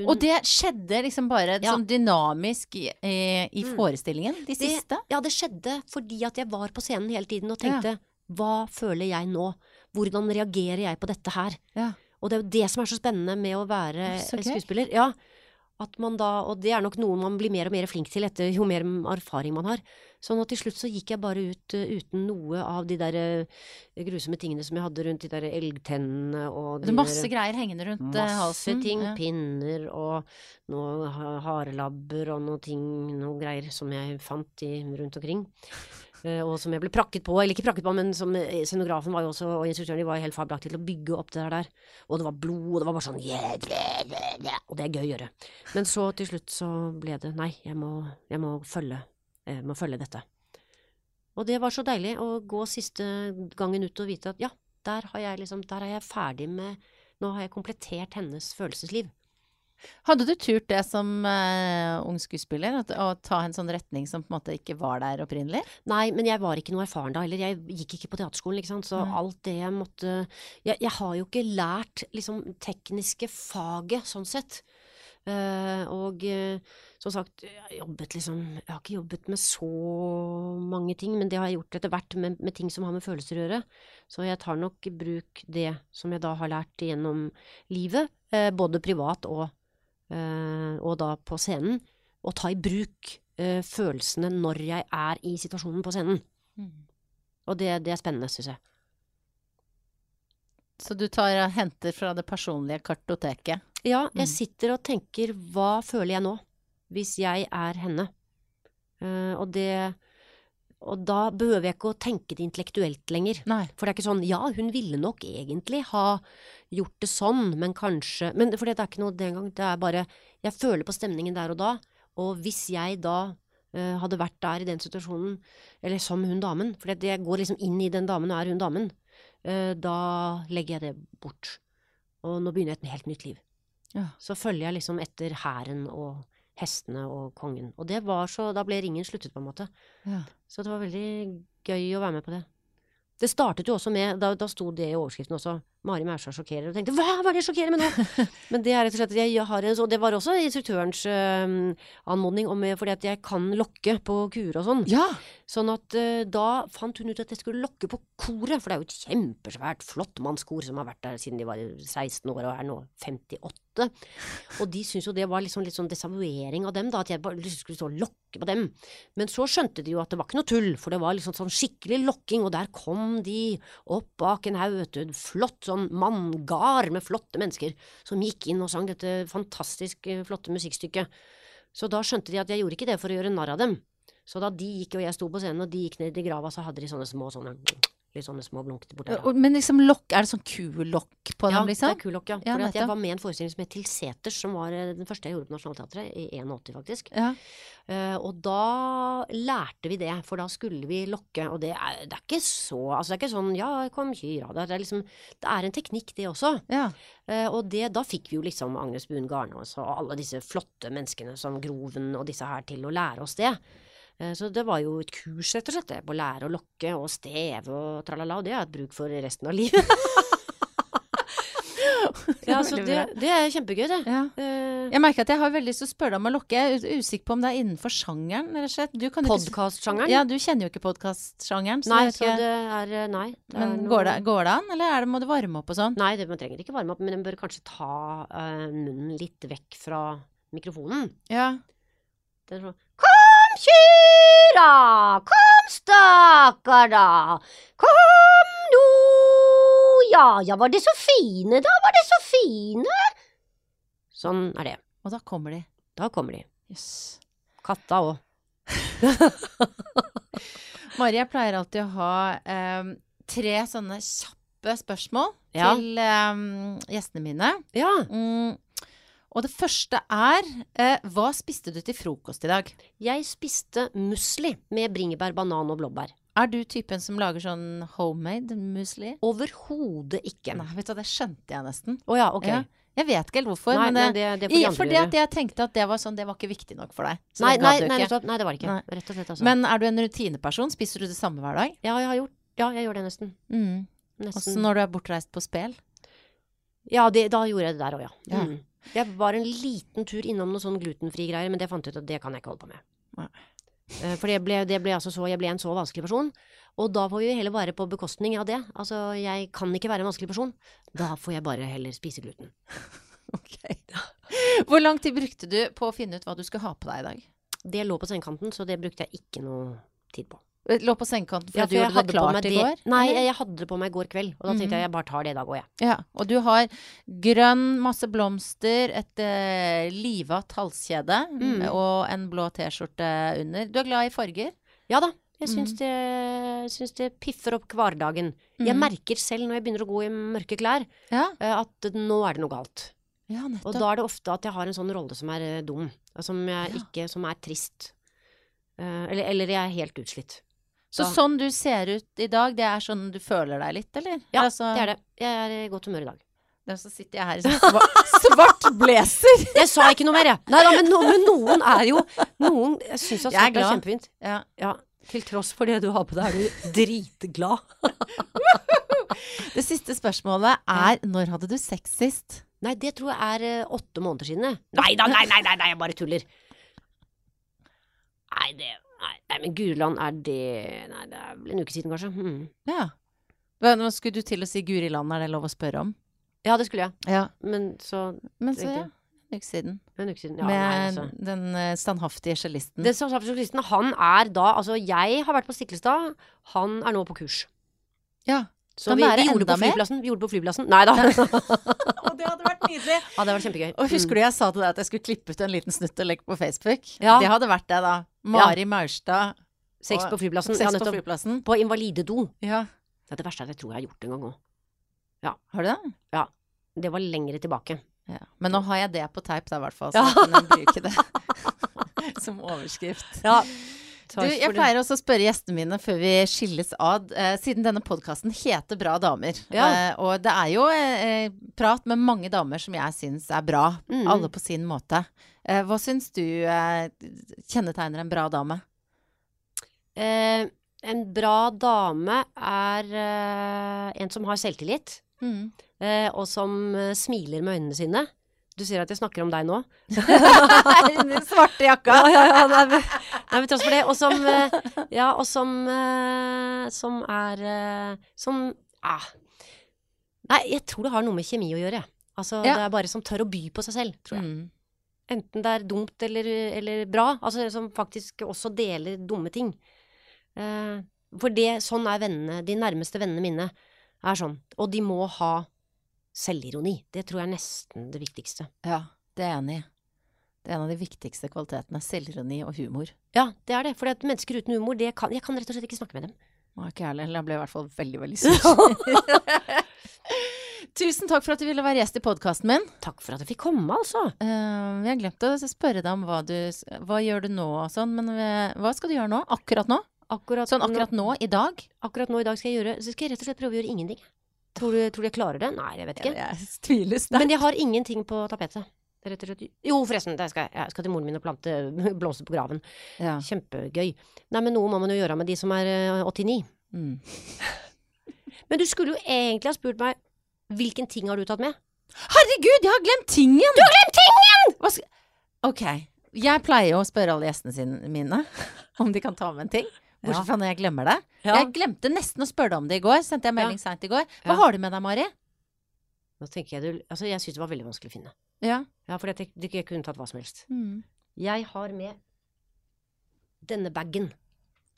Hun,
Og det skjedde liksom bare
Ja.
sånn dynamisk i, i, i
Mm.
forestillingen, de siste?
Ja, det skjedde fordi at jeg var på scenen hele tiden og tenkte Hva føler jeg nå? Hvordan reagerer jeg på dette her?
Ja.
Og det er jo det som er så spennende med å være skuespiller. Ja, At man da, og det er nok noe man blir mer og mer flink til etter jo mer erfaring man har. Sånn at til slutt så gikk jeg bare ut uh, uten noe av de der uh, grusomme tingene som jeg hadde rundt de der elgtennene og
Det er masse
der,
greier hengende rundt eh,
Masse
halsen.
ting.
Ja.
Pinner og noen harelabber og noen ting, noen greier som jeg fant i, rundt omkring. Eh, og som jeg ble prakket på, eller ikke prakket på, men som eh, scenografen var jo også, og instruktøren de var jo helt fabelaktige til å bygge opp det der. Og det var blod, og det var bare sånn yeah, yeah, yeah. Og det er gøy å gjøre. Men så til slutt så ble det nei, jeg må, jeg må følge, jeg må følge dette. Og det var så deilig å gå siste gangen ut og vite at ja, der har jeg liksom, der er jeg ferdig med, nå har jeg komplettert hennes følelsesliv.
Hadde du turt det som uh, ung skuespiller? At, å ta en sånn retning som på en måte ikke var der opprinnelig?
Nei, men jeg var ikke noe erfaren da heller. Jeg gikk ikke på teaterskolen, ikke sant. Så
Nei.
alt det jeg måtte jeg, jeg har jo ikke lært liksom tekniske faget, sånn sett. Uh, og uh, som sagt, jeg har jobbet liksom Jeg har ikke jobbet med så mange ting, men det har jeg gjort etter hvert med, med ting som har med følelser å gjøre. Så jeg tar nok i bruk det som jeg da har lært gjennom livet, både privat og, og da på scenen. Og ta i bruk eh, følelsene når jeg er i situasjonen på scenen. Og det, det er spennende, syns jeg.
Så du tar og henter fra det personlige kartoteket?
Ja, jeg
Mm.
sitter og tenker hva føler jeg nå, hvis jeg er henne? Eh, og det Og da behøver jeg ikke å tenke det intellektuelt lenger.
Nei.
For det er ikke sånn ja, hun ville nok egentlig ha gjort det sånn, men kanskje Men for det er ikke noe den gang, det er bare Jeg føler på stemningen der og da, og hvis jeg da uh, hadde vært der i den situasjonen, eller som hun damen, for jeg går liksom inn i den damen og er hun damen, Uh, da legger jeg det bort. Og nå begynner jeg et helt nytt liv.
Ja.
Så følger jeg liksom etter hæren og hestene og kongen. Og det var så Da ble ringen sluttet, på en måte.
Ja.
Så det var veldig gøy å være med på det. Det startet jo også med Da, da sto det i overskriften også. Mari Maurstad sjokkerer. Og tenkte hva var det jeg sjokkerer med nå? Men det er rett og slett at jeg har en så Det var også instruktørens uh, anmodning om øh, fordi at jeg kan lokke på kuer og sånn.
ja.
Sånn at uh, da fant hun ut at jeg skulle lokke på koret, for det er jo et kjempesvært flottmannskor som har vært der siden de var 16 år og er nå 58. Og de syntes jo det var liksom litt sånn desavuering av dem, da, at jeg bare liksom skulle stå og lokke på dem. Men så skjønte de jo at det var ikke noe tull, for det var liksom sånn skikkelig lokking, og der kom de opp bak en haug, vet du, flott sånn manngard med flotte mennesker som gikk inn og sang dette fantastisk eh, flotte musikkstykket. Så da skjønte de at jeg gjorde ikke det for å gjøre narr av dem. Så da de gikk og jeg sto på scenen, og de gikk ned i grava, så hadde de sånne små sånne Litt sånne små blunkete borti der.
Men liksom lokk, er det sånn kulokk på
Ja,
dem, liksom?
det er kulokk, ja.
Ja,
For jeg var med i en forestilling som het Til seters, som var eh, den første jeg gjorde på Nationaltheatret, i 81 faktisk.
Ja.
Uh, og da lærte vi det, for da skulle vi lokke, og det er, det er ikke så Altså det er ikke sånn ja, kom hyra det er liksom Det er en teknikk, det også.
ja.
Uh, og det, da fikk vi jo liksom Agnes Buen Garnås og alle disse flotte menneskene som Groven og disse her til å lære oss det. Eh, Så det var jo et kurs, rett og slett, på å lære å lokke og steve og tralala, og det har jeg hatt bruk for resten av livet. ja, så det, det er kjempegøy, det.
ja.
Eh,
Jeg merker at jeg har veldig lyst til å spørre deg om å lokke. Jeg er usikker på om det er innenfor sjangeren, rett og slett.
Podkastsjangeren?
Ja, du kjenner jo ikke podkastsjangeren.
nei, så
ikke-
det er eh, Nei. Det er
Men
noe-
går det, går det an, eller er det, må du varme opp og sånn?
Nei, det, man trenger ikke varme opp, men en bør kanskje ta uh, munnen litt vekk fra mikrofonen.
Ja.
Det er sånn Kom, Kyra! Kom, stakkara! Kom nå! Ja, ja, var det så fine, da? Var det så fine? Sånn er det.
Og da kommer de.
Da kommer de.
Jøss.
Katta òg.
Mari, jeg pleier alltid å ha um, tre sånne kjappe spørsmål
Ja.
til um, gjestene mine.
Ja.
Mm. Og det første er eh, Hva spiste du til frokost i dag?
Jeg spiste musli med bringebær, banan og blåbær.
Er du typen som lager sånn homemade musli?
Overhodet ikke.
Nei, vet du det skjønte jeg nesten.
Å ja, ok.
Ja. Jeg vet ikke helt hvorfor,
Nei,
men det,
det, det får de
i, fordi at jeg tenkte at det var sånn, det var ikke viktig nok for deg.
Nei,
det
nei, nei, nei, det var det ikke. Rett og slett, altså.
Men er du en rutineperson? Spiser du det samme hver dag?
ja, jeg har gjort Ja, jeg gjør det nesten.
Mm.
Nesten.
Også når du er bortreist på spel?
Ja, det, da gjorde jeg det der òg, ja.
Ja.
Jeg var en liten tur innom noen sånn glutenfri greier, men det fant jeg ut at det kan jeg ikke holde på med.
Nei.
Eh, For det ble, det ble altså så, jeg ble en så vanskelig person, og da får vi heller være på bekostning av det. Altså, jeg kan ikke være en vanskelig person. Da får jeg bare heller spise gluten.
Ok. Hvor lang tid brukte du på å finne ut hva du skulle ha på deg i dag?
Det lå på sengekanten, så det brukte jeg ikke noe tid på.
Lå på sengekanten fordi
Ja,
du gjorde det
meg
i går?
Nei, jeg, jeg hadde det på meg i går kveld, og da tenkte
Mhm.
jeg jeg bare tar det i dag òg, jeg.
Ja, og du har grønn, masse blomster, et uh, livatt halskjede
Mm.
og en blå T-skjorte under. Du er glad i farger?
Ja da. Jeg syns,
mm.
det, syns det piffer opp hverdagen. Jeg
Mhm.
merker selv når jeg begynner å gå i mørke klær,
Ja,
eh, at nå er det noe galt.
ja
Og da er det ofte at jeg har en sånn rolle som er eh, dum, som, jeg
Ja.
ikke, som er trist. Eller, eller jeg er helt utslitt.
Så
da-
sånn du ser ut i dag, det er sånn du føler deg litt, eller?
Ja,
altså,
det er det. Jeg er i godt humør i dag.
Ja, så sitter jeg her i sånn svart, svart blazer.
Jeg sa ikke noe mer, jeg. Nei da, men, no, men noen er jo Noen Jeg syns at
er
svart er
glad.
kjempefint.
Ja.
Ja. Til tross for det du har på deg, er du dritglad.
Det siste spørsmålet er når hadde du sex sist?
Nei, det tror jeg er eh, åtte måneder siden. Nei da, nei, nei, nei, nei, jeg bare tuller. Nei, det Nei, nei men Guriland, er det Nei, det er vel en uke siden, kanskje. Mm.
Ja. Nå skulle du til å si Guriland, er det lov å spørre om?
Ja, det skulle jeg.
Ja.
Men så
Men så, ja. En uke siden.
En uke siden. Ja,
Med
nei, altså.
den eh, standhaftige cellisten.
Den standhaftige cellisten, han er da Altså, jeg har vært på Stiklestad. Han er nå på kurs.
Ja.
Så
Kan
vi,
være
vi gjorde det på flyplassen. Vi gjorde det på flyplassen. Nei da.
Og det hadde vært nydelig.
Ja, det var kjempegøy.
Og husker du jeg sa til deg at jeg skulle klippe ut en liten snutt og legge på Facebook?
Ja.
Det hadde vært det, da. Mari Maurstad.
Sex på flyplassen.
Sex
Ja,
på flyplassen.
På invalidedo.
Ja.
Det er det verste er at jeg tror jeg har gjort det en gang òg.
Har du det? Ja.
Det var lengre tilbake.
Ja. Men nå har jeg det på teip, da, i hvert fall. Så
Ja.
jeg kan bruke det som overskrift.
Ja.
Du, jeg pleier også å spørre gjestene mine før vi skilles ad, eh, siden denne podkasten heter Bra damer.
Ja.
Eh, og det er jo eh, prat med mange damer som jeg syns er bra,
Mm.
alle på sin måte. Eh, hva syns du eh, kjennetegner en bra dame?
Eh, en bra dame er en som har selvtillit,
Mm.
eh, og som smiler med øynene sine. Du sier at jeg snakker om deg nå.
Den svarte jakka.
Ja, ja, ja, nei, nei, tross for det. Og som eh, Ja, og som eh, Som er eh, Som ah. Nei, jeg tror det har noe med kjemi å gjøre. Altså,
Ja.
Det er bare som tør å by på seg selv, tror jeg.
Mm.
Enten det er dumt eller, eller bra. Altså som faktisk også deler dumme ting. Eh, for det, sånn er vennene, de nærmeste vennene mine er sånn. Og de må ha selvironi. Det tror jeg er nesten det viktigste.
Ja, det er jeg enig i. Det er en av de viktigste kvalitetene. Selvironi og humor.
Ja, det er det. For mennesker uten humor, det kan, jeg kan rett og slett ikke snakke med dem.
Nå er ikke jeg heller. Jeg ble i hvert fall veldig, veldig sur. Tusen takk for at du ville være gjest i podkasten min.
Takk for at jeg fikk komme, altså.
Uh, jeg glemte å spørre deg om hva du Hva gjør du nå og sånn, men eh, hva skal du gjøre nå? Akkurat nå?
Akkurat,
Sånn akkurat nå, i dag?
akkurat nå i dag skal jeg gjøre Så skal jeg rett og slett prøve å gjøre ingenting. Tror du, tror du jeg klarer det? Nei, jeg vet ikke.
Jeg tviler sterkt.
Men jeg har ingenting på tapetet. Rett og slett. Jo, forresten, jeg skal jeg. jeg skal til moren min og plante blomster på graven.
Ja.
Kjempegøy. Nei, men noe må man jo gjøre med de som er eh, 89.
Mm.
Men du skulle jo egentlig ha spurt meg hvilken ting har du tatt med?
Herregud, jeg har glemt tingen! Du har glemt tingen! Ok. Jeg pleier å spørre alle gjestene sine, mine om de kan ta med en ting. Bortsett fra når jeg glemmer det. Jeg glemte nesten å spørre deg om det i går. Sendte jeg melding seint i går. Hva har du med deg, Mari?
Nå tenker jeg du Altså, jeg syns det var veldig vanskelig å finne.
Ja.
Ja, for jeg, jeg kunne tatt hva som helst.
Mm.
Jeg har med denne bagen.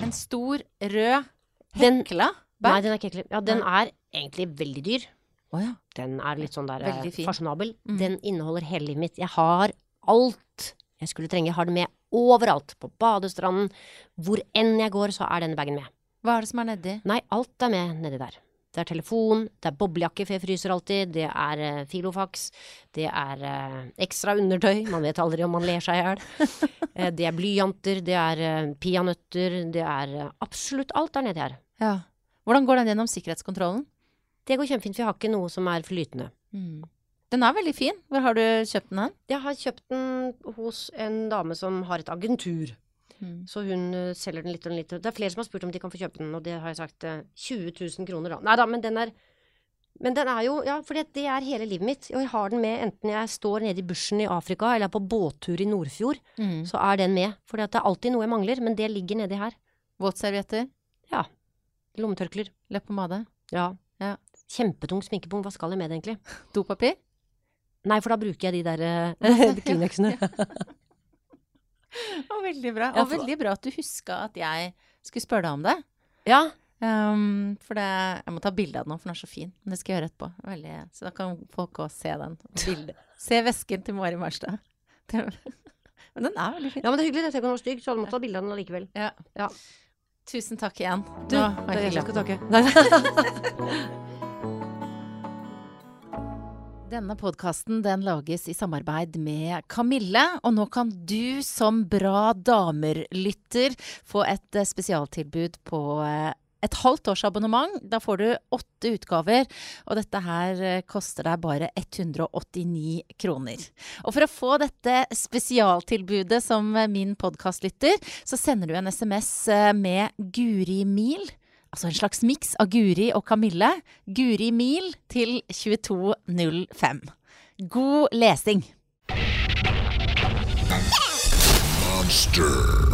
En stor, rød
hekla
hekla
Nei,
bag.
den er ikke hekla. Ja, den er egentlig veldig dyr.
Oh, ja.
Den er litt sånn der eh, fasjonabel.
Mm.
Den inneholder hele livet mitt. Jeg har alt jeg skulle trenge. Jeg har det med overalt. På badestranden. Hvor enn jeg går, så er denne bagen med.
Hva er det som er nedi?
Nei, alt er med nedi der. Det er telefon, det er boblejakke for jeg fryser alltid, det er uh, filofax, det er uh, ekstra undertøy, man vet aldri om man ler seg i hjel. uh, det er blyanter, det er peanøtter, det er absolutt alt der nedi her.
Ja. Hvordan går den gjennom sikkerhetskontrollen?
Det går kjempefint, for jeg har ikke noe som er flytende.
Mm. Den er veldig fin. Hvor har du kjøpt den hen?
Jeg har kjøpt den hos en dame som har et agentur.
Mm.
Så hun eh, selger den litt og litt. Det er flere som har spurt om de kan få kjøpe den, og det har jeg sagt eh, 20 000 kroner, da. Nei da, men den er Men den er jo Ja, for det er hele livet mitt. Og jeg har den med enten jeg står nede i bushen i Afrika eller er på båttur i Nordfjord,
Mm.
så er den med. For det er alltid noe jeg mangler, men det ligger nedi her.
Våtservietter?
Lommetørklær.
Leppepomade?
Ja.
Ja.
Kjempetung sminkepung. Hva skal jeg med det, egentlig?
Dopapir?
Nei, for da bruker jeg de der uh, Kleenexene.
Og veldig bra. Og veldig bra at du huska at jeg skulle spørre deg om det.
Ja.
Um, for det, jeg må ta bilde av den nå, for den er så fin. Men det skal jeg gjøre etterpå. Veldig, så da kan folk også se den. Bildet. Se vesken til Mari Marstad. Men den er veldig fin.
ja, men det er hyggelig. Jeg tenker den var stygg, så alle måttet ta bilde av den allikevel.
Ja.
Ja.
Tusen takk igjen.
Du,
Nå
det er
jeg
jeg som skal takke.
Denne podkasten den lages i samarbeid med Kamille, og nå kan du som Bra damer-lytter få et eh, spesialtilbud på eh, et halvt års abonnement. Da får du åtte utgaver, og dette her eh, koster deg bare 189 kroner. Og for å få dette spesialtilbudet som min podkastlytter, så sender du en SMS med Guri Mil. Altså en slags miks av Guri og Kamille. Guri Mil til 2205. God lesing!
Monster.